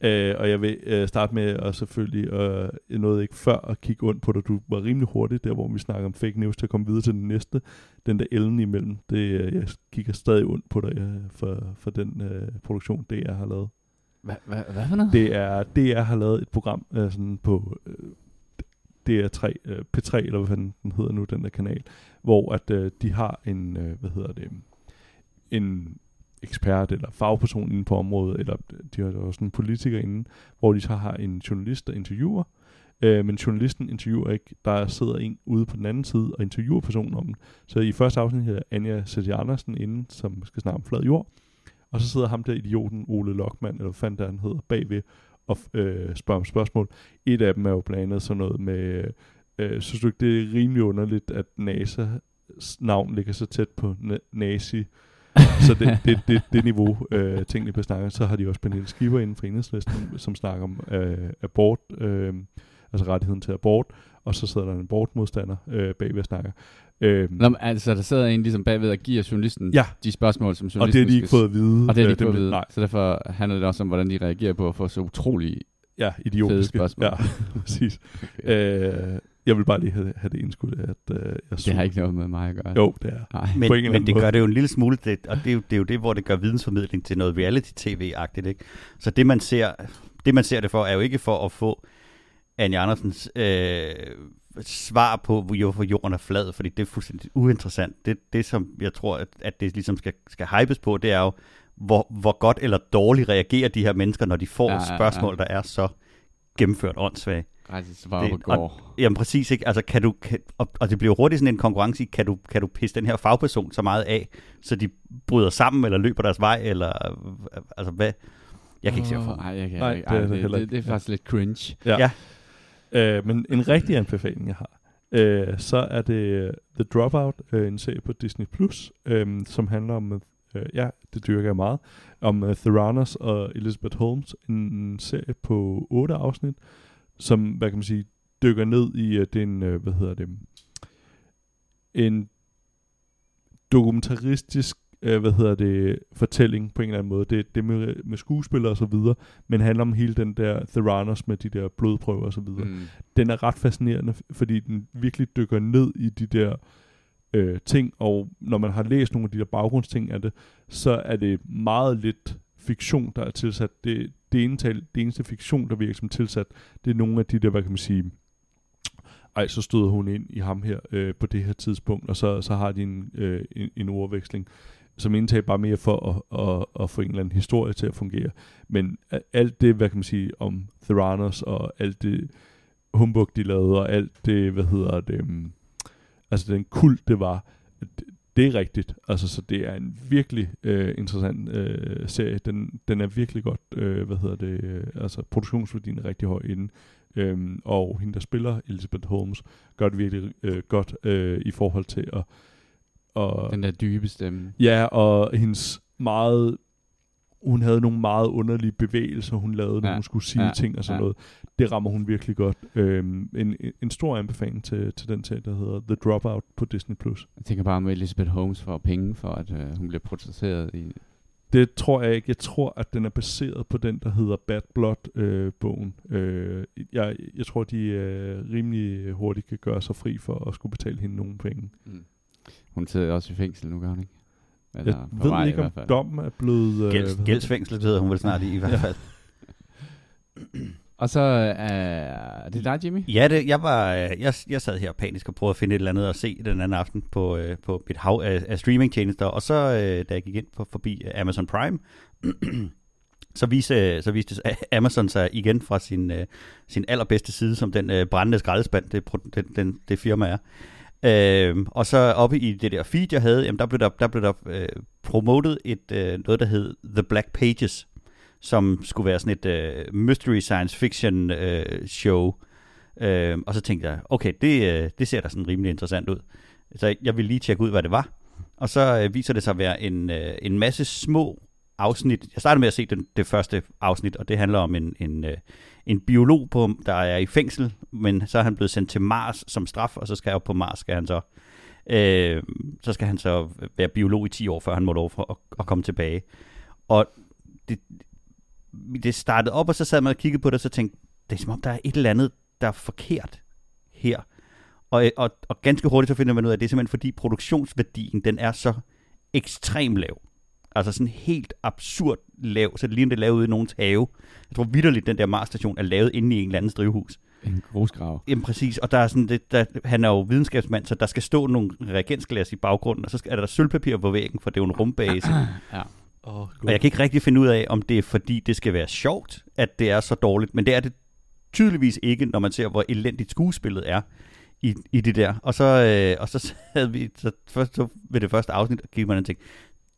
øh, og jeg vil øh, starte med at selvfølgelig, øh, jeg nåede ikke før at kigge ondt på dig. Du var rimelig hurtigt der, hvor vi snakker om fake news, til at komme videre til den næste. Den der ellen imellem, det, øh, jeg kigger stadig ondt på dig øh, for, for den øh, produktion, det jeg har lavet. Hvad, hvad, hvad for noget? Det er, det jeg har lavet et program øh, sådan på øh, DR3, øh, P3, eller hvad den hedder nu, den der kanal, hvor at øh, de har en, øh, hvad hedder det, en ekspert eller fagperson inden på området, eller de har også en politiker inden, hvor de så har en journalist, der interviewer, øh, men journalisten interviewer ikke. Der sidder en ude på den anden side og interviewer personen om den. Så i første afsnit hedder Anja Sætje Andersen inde, som skal snakke om flad jord, og så sidder ham der idioten, Ole Lokman, eller hvad fanden der han hedder, bagved, og øh, spørger om spørgsmål. Et af dem er jo blandt andet sådan noget med, øh, synes du ikke, det er rimelig underligt, at NASA navn ligger så tæt på na- nazi, så det, det, det, det niveau, øh, tingene på snakker. Så har de også Pernille Skipper inden for enhedslisten, som snakker om øh, abort, øh, altså rettigheden til abort, og så sidder der en abortmodstander øh, bagved og snakker. Øh, Nå, altså, der sidder en ligesom bagved og giver journalisten ja. de spørgsmål, som journalisten Og det har de ikke fået at vide. Og det har de ikke fået at vide. Nej. Så derfor handler det også om, hvordan de reagerer på at få så utrolig ja, idiotiske spørgsmål. Ja, præcis. Okay. Øh, jeg vil bare lige have, have det indskud at uh, jeg så. Det har ikke noget med mig at gøre. Jo, det er. Nej. Men, men det gør det jo en lille smule, det, og det er, jo, det er jo det, hvor det gør vidensformidling til noget reality-tv-agtigt. Ikke? Så det man, ser, det, man ser det for, er jo ikke for at få Anja Andersens øh, svar på, hvorfor jorden er flad, fordi det er fuldstændig uinteressant. Det, det som jeg tror, at, at det ligesom skal, skal hypes på, det er jo, hvor, hvor godt eller dårligt reagerer de her mennesker, når de får ja, ja, ja. spørgsmål, der er så gennemført åndssvagt. Rejsesvar på går. Jamen præcis, ikke? Altså, kan du, kan, og, og det bliver hurtigt sådan en konkurrence i, kan du, kan du pisse den her fagperson så meget af, så de bryder sammen, eller løber deres vej, eller altså hvad? Jeg kan ikke se for. Nej, jeg kan nej, ikke. Ej, det, det, det, det, er faktisk ja. lidt cringe. Ja. ja. Uh, men en rigtig anbefaling, jeg har, uh, så er det The Dropout, uh, en serie på Disney+, Plus, um, som handler om, uh, ja, det dyrker jeg meget, om uh, Theranos og Elizabeth Holmes, en serie på otte afsnit, som, hvad kan man sige, dykker ned i uh, den, uh, hvad hedder det, en dokumentaristisk uh, hvad hedder det, fortælling på en eller anden måde. Det, det med, med skuespillere og så videre, men handler om hele den der Theranos med de der blodprøver og så videre. Mm. Den er ret fascinerende, fordi den virkelig dykker ned i de der øh, ting, og når man har læst nogle af de der baggrundsting af det, så er det meget lidt fiktion, der er tilsat. Det, det, eneste, det eneste fiktion, der virker som tilsat, det er nogle af de der, hvad kan man sige, ej, så stod hun ind i ham her øh, på det her tidspunkt, og så, så har de en, øh, en, en ordveksling, som indtager bare mere for at, at, at få en eller anden historie til at fungere. Men alt det, hvad kan man sige, om Theranos og alt det humbug, de lavede, og alt det, hvad hedder det, øh, altså den kult, det var, det, det er rigtigt. Altså, så det er en virkelig øh, interessant øh, serie. Den, den er virkelig godt, øh, hvad hedder det, øh, altså produktionsværdien er rigtig høj inden. Øhm, og hende, der spiller Elizabeth Holmes, gør det virkelig øh, godt øh, i forhold til at... Og, Den der dybe stemme. Ja, og hendes meget hun havde nogle meget underlige bevægelser, hun lavede, når ja, hun skulle sige ja, ting og sådan ja. noget. Det rammer hun virkelig godt. Øhm, en, en stor anbefaling til, til den serie, der hedder The Dropout på Disney+. Plus. Jeg tænker bare om Elizabeth Holmes får penge for, at øh, hun bliver protesteret i... Det tror jeg ikke. Jeg tror, at den er baseret på den, der hedder Bad Blood-bogen. Øh, øh, jeg, jeg tror, de øh, rimelig hurtigt kan gøre sig fri for at skulle betale hende nogle penge. Mm. Hun sidder også i fængsel nu, gør hun ikke? Eller jeg ved vej, ikke, om dommen er blevet... Øh, Gælds, gældsfængsel hedder hun vel snart i, i hvert fald. Og så øh, er det dig, Jimmy? Ja, det, jeg, var, øh, jeg, jeg sad her panisk og prøvede at finde et eller andet at se den anden aften på, øh, på mit hav af, af streamingtjenester. Og så, øh, da jeg gik ind på, forbi Amazon Prime, så viste, øh, så viste Amazon sig igen fra sin, øh, sin allerbedste side, som den øh, brændende skraldespand, det, den, den, det firma er. Øh, og så oppe i det der feed, jeg havde, jamen der blev der, der, blev der øh, promotet et, øh, noget, der hed The Black Pages, som skulle være sådan et øh, mystery science fiction øh, show. Øh, og så tænkte jeg, okay, det, øh, det ser da sådan rimelig interessant ud. Så jeg ville lige tjekke ud, hvad det var. Og så øh, viser det sig at være en, øh, en masse små afsnit. Jeg startede med at se den, det første afsnit, og det handler om en, en, øh, en biolog, på, der er i fængsel, men så er han blevet sendt til Mars som straf, og så skal jeg på Mars, skal han så, øh, så skal han så være biolog i 10 år, før han må lov for at, at komme tilbage. Og det, det startede op, og så sad man og kiggede på det, og så tænkte, det er som om, der er et eller andet, der er forkert her. Og, og, og ganske hurtigt så finder man ud af, at det er simpelthen fordi produktionsværdien, den er så ekstremt lav. Altså sådan helt absurd lav, så det ligner det er lavet ude i nogens have. Jeg tror vidderligt, den der Mars-station er lavet inde i en eller anden drivhus. En grusgrav. Jamen præcis, og der er sådan det, der, han er jo videnskabsmand, så der skal stå nogle reagensglas i baggrunden, og så er der sølvpapir på væggen, for det er jo en rumbase. ja. Oh, og jeg kan ikke rigtig finde ud af, om det er fordi, det skal være sjovt, at det er så dårligt, men det er det tydeligvis ikke, når man ser, hvor elendigt skuespillet er i, i det der. Og så, øh, og så havde vi, så først så ved det første afsnit, og kiggede man og tænkte,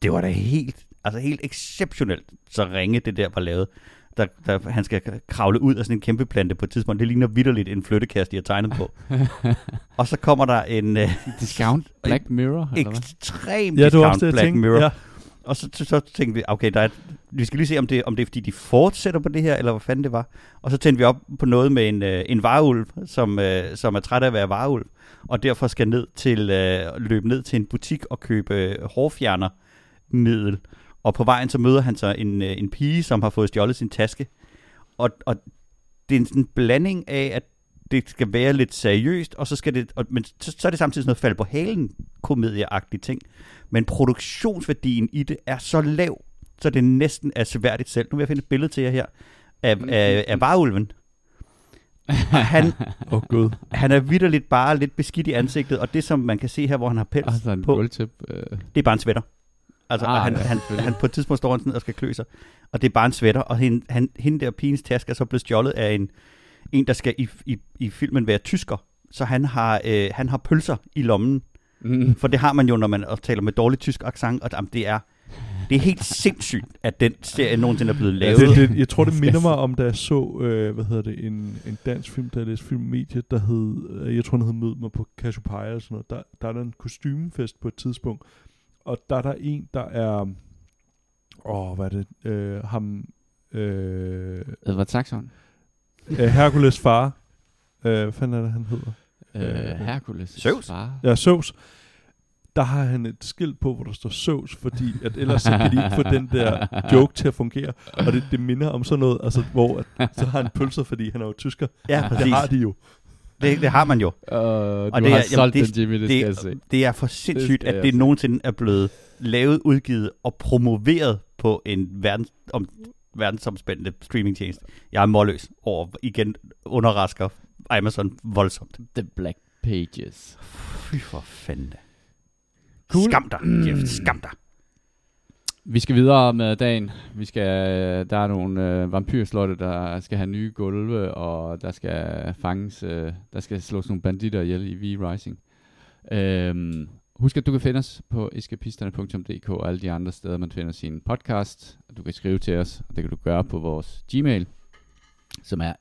det var da helt, altså helt exceptionelt, så ringe det der var lavet. Der, der, han skal kravle ud af sådan en kæmpe plante på et tidspunkt. Det ligner vidderligt en flyttekast, de har tegnet på. og så kommer der en... Uh, discount Black Mirror? Eller ekstrem ja, discount Black tænkte, Mirror. Ja. Og så, så, så tænkte vi, okay, der er et, vi skal lige se, om det, om det er, fordi de fortsætter på det her, eller hvad fanden det var. Og så tændte vi op på noget med en, øh, en varulv, som, øh, som er træt af at være varulv, og derfor skal ned til, øh, løbe ned til en butik og købe øh, hårfjerner, middel. Og på vejen så møder han så en, øh, en pige, som har fået stjålet sin taske. Og, og det er en sådan blanding af, at det skal være lidt seriøst, og så skal det, og, men så, så er det samtidig sådan noget fald på halen komedieagtigt ting. Men produktionsværdien i det er så lav, så det næsten er sværdigt selv. Nu vil jeg finde et billede til jer her af, af, af varulven. han, oh, God. han er vidderligt bare lidt beskidt i ansigtet, og det som man kan se her, hvor han har pels altså en på, gulvtip, øh. det er bare en sweater. Altså, ah, han, ja, han, han, på et tidspunkt står han sådan og skal klø sig, og det er bare en sweater, og hende, han, hende der pigens taske er så blevet stjålet af en, en der skal i, i, i filmen være tysker, så han har, øh, han har pølser i lommen, mm. for det har man jo, når man taler med dårlig tysk accent, og det er, det er helt sindssygt, at den serie nogensinde er blevet lavet. Ja, det, det, jeg tror, det minder mig om, da jeg så, øh, hvad hedder det, en, en dansk film, der jeg læste filmmediet, der hed, øh, jeg tror, den hed Mød mig på Cassiopeia eller sådan noget. Der, der er der en kostymefest på et tidspunkt, og der er der en, der er... Åh, hvad er det? Øh, ham... Øh, Edward Saxon? Øh, Hercules far. Øh, hvad fanden er det, han hedder? Øh, Hercules Søvs? far? Ja, Søvs. Der har han et skilt på, hvor der står Søvs, fordi at ellers så kan de ikke få den der joke til at fungere. Og det, det minder om sådan noget, altså, hvor at, så har han pølser, fordi han er jo tysker. Ja, præcis. Det har de jo. Det, det har man jo. Uh, og du det har er, solgt jamen, det, den, Jimmy, det, det skal jeg se. Det er for sindssygt, det at det nogensinde er blevet lavet, udgivet og promoveret på en verdens, om, verdensomspændende streamingtjeneste. Jeg er målløs over, igen underrasker Amazon voldsomt. The Black Pages. Fy for fanden. Cool. Skam dig, Jeff. Skam dig. Vi skal videre med dagen. Vi skal, der er nogle øh, vampyrslotte, der skal have nye gulve, og der skal fanges, øh, der skal slås nogle banditter ihjel i V-Rising. Øhm, Husk, at du kan finde os på eskapisterne.dk og alle de andre steder, man finder sin podcast. Du kan skrive til os, og det kan du gøre på vores Gmail, som er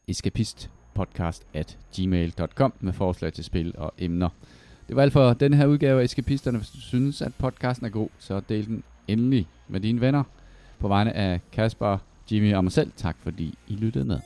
podcast at gmail.com med forslag til spil og emner. Det var alt for denne her udgave af Eskapisterne. Hvis du synes, at podcasten er god, så del den endelig med dine venner. På vegne af Kasper, Jimmy og mig selv, tak fordi I lyttede med.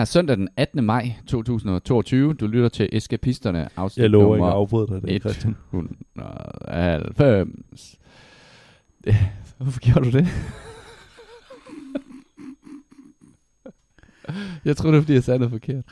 Er søndag den 18. maj 2022. Du lytter til Eskapisterne, afsnit Jeg lover ikke at afbryde dig, det, Christian. 190. Hvorfor gjorde du det? jeg tror det er, fordi jeg sagde noget forkert.